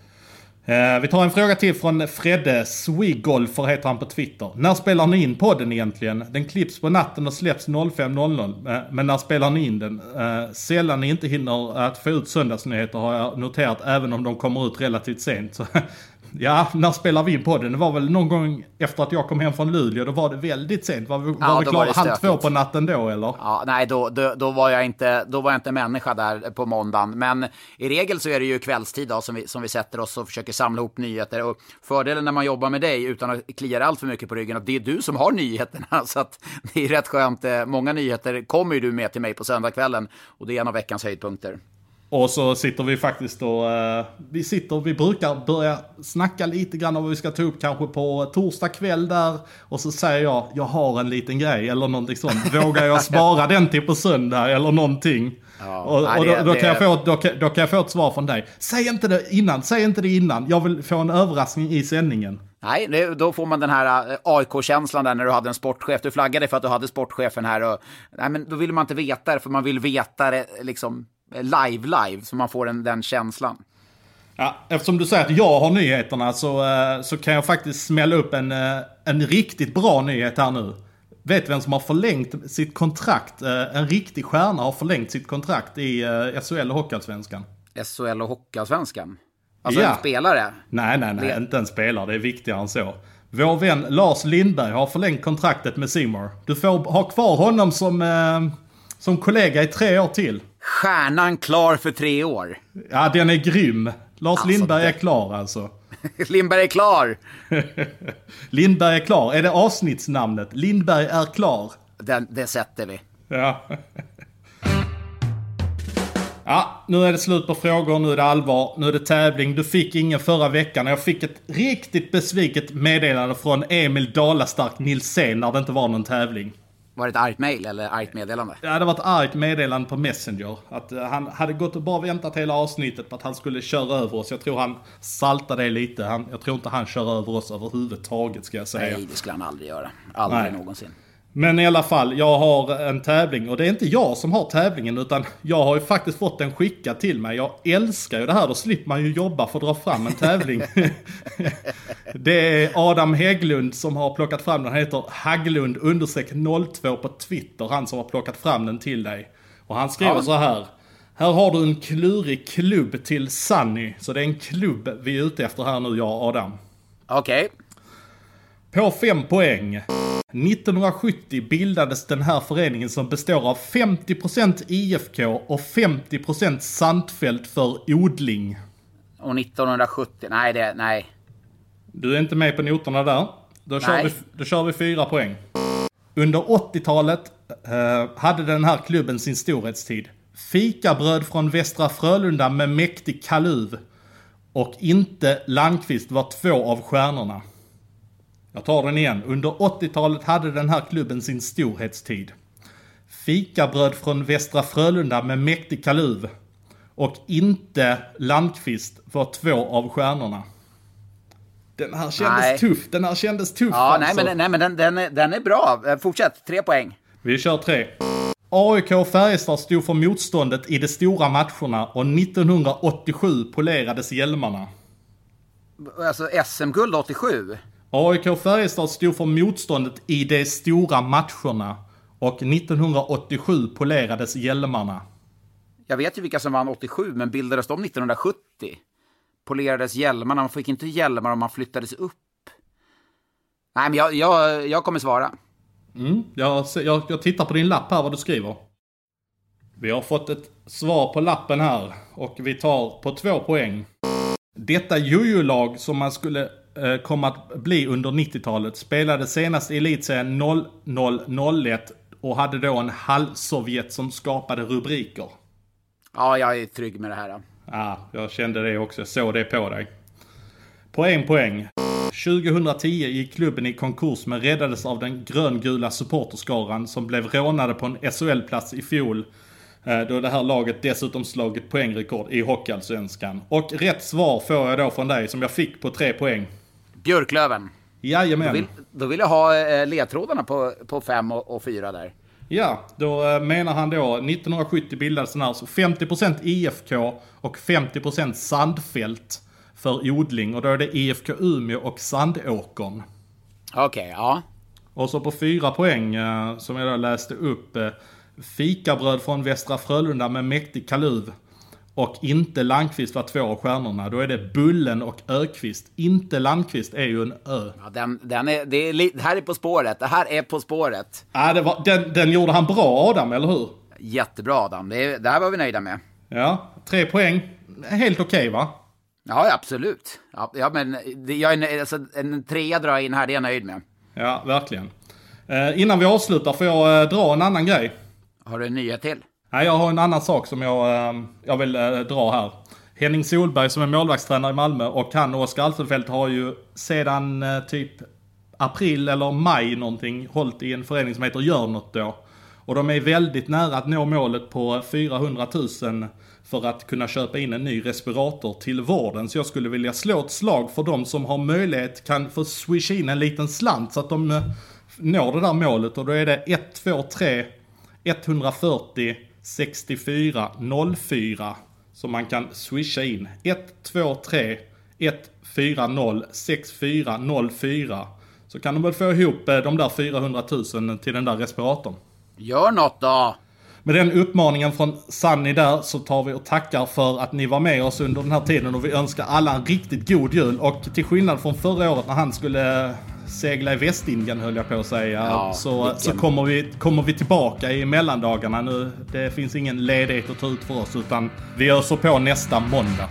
Eh, vi tar en fråga till från Fredde Swigolfer heter han på Twitter. När spelar ni in podden egentligen? Den klipps på natten och släpps 05.00. Eh, men när spelar ni in den? Eh, sällan ni inte hinner att få ut söndagsnyheter har jag noterat även om de kommer ut relativt sent. Så Ja, när spelade vi in podden? Det var väl någon gång efter att jag kom hem från Luleå. Då var det väldigt sent. Var vi, ja, vi klara halv två på natten då eller? Ja, nej, då, då, då, var jag inte, då var jag inte människa där på måndagen. Men i regel så är det ju kvällstid då, som, vi, som vi sätter oss och försöker samla ihop nyheter. Och fördelen när man jobbar med dig utan att klia allt för mycket på ryggen, att det är du som har nyheterna. Så att det är rätt skönt. Eh, många nyheter kommer ju du med till mig på söndagskvällen och det är en av veckans höjdpunkter. Och så sitter vi faktiskt och, uh, vi sitter, vi brukar börja snacka lite grann om vad vi ska ta upp kanske på torsdag kväll där. Och så säger jag, jag har en liten grej eller någonting sånt. Vågar jag spara den till på söndag eller någonting? Ja, och, och då, då, kan jag få, då, då kan jag få ett svar från dig. Säg inte det innan, säg inte det innan. Jag vill få en överraskning i sändningen. Nej, då får man den här eh, AIK-känslan där när du hade en sportchef. Du flaggade för att du hade sportchefen här. Och, nej, men då vill man inte veta det, för man vill veta det liksom live-live, så man får den, den känslan. Ja, eftersom du säger att jag har nyheterna så, eh, så kan jag faktiskt smälla upp en, eh, en riktigt bra nyhet här nu. Vet vem som har förlängt sitt kontrakt? Eh, en riktig stjärna har förlängt sitt kontrakt i SHL och Hockeyallsvenskan. SHL och Hockeyallsvenskan? Alltså Ja. en spelare. Nej, nej, nej, inte en spelare. Det är viktigare än så. Vår vän Lars Lindberg har förlängt kontraktet med Simor. Du får ha kvar honom som, som kollega i tre år till. Stjärnan klar för tre år. Ja, den är grym. Lars Alltså, Lindberg det- är klar alltså. Lindberg är klar. Lindberg är klar. Är det avsnittsnamnet? Lindberg är klar. Den, det sätter vi. Ja. Ja, nu är det slut på frågor, nu är det allvar, nu är det tävling. Du fick ingen förra veckan och jag fick ett riktigt besviket meddelande från Emil Dalastark Nilsén när det inte var någon tävling. Var det ett argt mail eller argt meddelande? Ja, det var ett argt meddelande på Messenger. Att eh, han hade gått och bara väntat hela avsnittet på att han skulle köra över oss. Jag tror han saltade det lite. Han, jag tror inte han kör över oss överhuvudtaget ska jag säga. Nej, det skulle han aldrig göra. Aldrig Nej. någonsin. Men i alla fall, jag har en tävling och det är inte jag som har tävlingen utan jag har ju faktiskt fått den skickad till mig. Jag älskar ju det här, då slipper man ju jobba för att dra fram en tävling. det är Adam Hägglund som har plockat fram den. Han heter Haglund understreck 02 på Twitter, han som har plockat fram den till dig. Och han skriver Ja. så här. Här har du en klurig klubb till Sunny. Så det är en klubb vi är ute efter här nu, jag och Adam. Okej. På fem poäng. 1970 bildades den här föreningen som består av 50% IFK och 50% Sandfält för odling. Och 1970, nej det, nej. Du är inte med på noterna där. Då kör, Nej. vi, då kör vi fyra poäng. Under 80-talet eh, hade den här klubben sin storhetstid. Fikabröd från Västra Frölunda med mäktig kaluv. Och inte Landqvist var två av stjärnorna. Jag tar den igen. Under 80-talet hade den här klubben sin storhetstid. Fikabröd från Västra Frölunda med mäktig kaluv. Och inte Landqvist var två av stjärnorna. Den här kändes Nej. tuff. Den här kändes tuff Ja, alltså. nej men, nej, men den, den, är, den är bra. Eh, Fortsätt, tre poäng. Vi kör tre. AIK och Färjestad stod för motståndet i de stora matcherna och 1987 polerades hjälmarna. Alltså SM-guld 87. AIK och Färjestad stod för motståndet i de stora matcherna och 1987 polerades hjälmarna. Jag vet ju vilka som vann 87, men bildades de 1970? Polerades hjälmarna, man fick inte hjälmar om man flyttades upp. Nej, men jag, jag, jag kommer svara. Mm, jag, jag, jag tittar på din lapp här vad du skriver. Vi har fått ett svar på lappen här och vi tar på två poäng. Detta jojo-lag som man skulle eh, komma att bli under 90-talet spelade senast i elitserien 0001 och hade då en halvsovjet som skapade rubriker. Ja, jag är trygg med det här. då. Ja, jag kände det också. Jag såg det på dig. På en poäng. 2010 gick klubben i konkurs men räddades av den gröngula supporterskaran som blev rånade på en SHL-plats i fjol. eh, Då det här laget dessutom slagit poängrekord i Hockeyallsvenskan. Och rätt svar får jag då från dig som jag fick på tre poäng. Björklöven. Jajamän. Då vill, då vill jag ha eh, ledtrådarna på, på fem och, och fyra där. Ja, då eh, menar han då 1970 bildades den här, så 50% IFK och 50% Sandfält för odling. Och då är det IFK Umeå och Sandåkern. Okej, ja. Och så på fyra poäng eh, som jag då läste upp. Fikabröd från Västra Frölunda med mäktig kaluv. Och inte Landqvist var två av stjärnorna. Då är det Bullen och Ökvist. Inte Landqvist är ju en ö. ja den, den är, det, är, det här är På spåret. Det här är På spåret. Ah, det var, den, den gjorde han bra Adam, eller hur? Jättebra Adam. Det, det här var vi nöjda med. Ja, tre poäng. Helt okej va? Ja, ja, absolut. Ja, ja, men det, jag är, alltså, en trea drar jag in här, det är jag nöjd med. Ja, verkligen. Eh, innan vi avslutar får jag eh, dra en annan grej. Har du en nyhet till? Nej, jag har en annan sak som jag, ehm, jag vill eh, dra här. Henning Solberg som är målvaktstränare i Malmö och han och Oskar Alsenfelt har ju sedan eh, typ april eller maj någonting hållit i en förening som heter Gör något då. Och de är väldigt nära att nå målet på 400 000 för att kunna köpa in en ny respirator till vården. Så jag skulle vilja slå ett slag för de som har möjlighet kan få swisha in en liten slant så att de eh, når det där målet. Och då är det 1, 2, 3, 140, 6404 som man kan swisha in. 1, 2, 3, 140 6404. Så kan de väl få ihop eh, de där 400 000 till den där respiratorn. Gör något då! Med den uppmaningen från Sunny där så tar vi och tackar för att ni var med oss under den här tiden och vi önskar alla en riktigt god jul. Och till skillnad från förra året när han skulle segla i Västindien höll jag på att säga. Ja, så vilken- så kommer, vi, kommer vi tillbaka i mellandagarna nu. Det finns ingen ledighet att ta ut för oss utan vi öser på nästa måndag.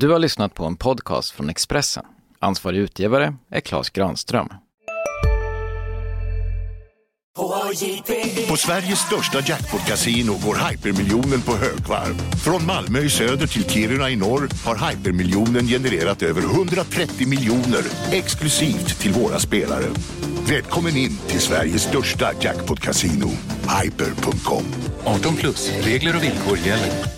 Du har lyssnat på en podcast från Expressen. Ansvarig utgivare är Klas Granström. På Sveriges största jackpot-kasino går hypermiljonen på högvarv. Från Malmö i söder till Kiruna i norr har hypermiljonen genererat över 130 miljoner exklusivt till våra spelare. Välkommen in till Sveriges största jackpot-kasino, hyper.com. 18 plus, regler och villkor gäller.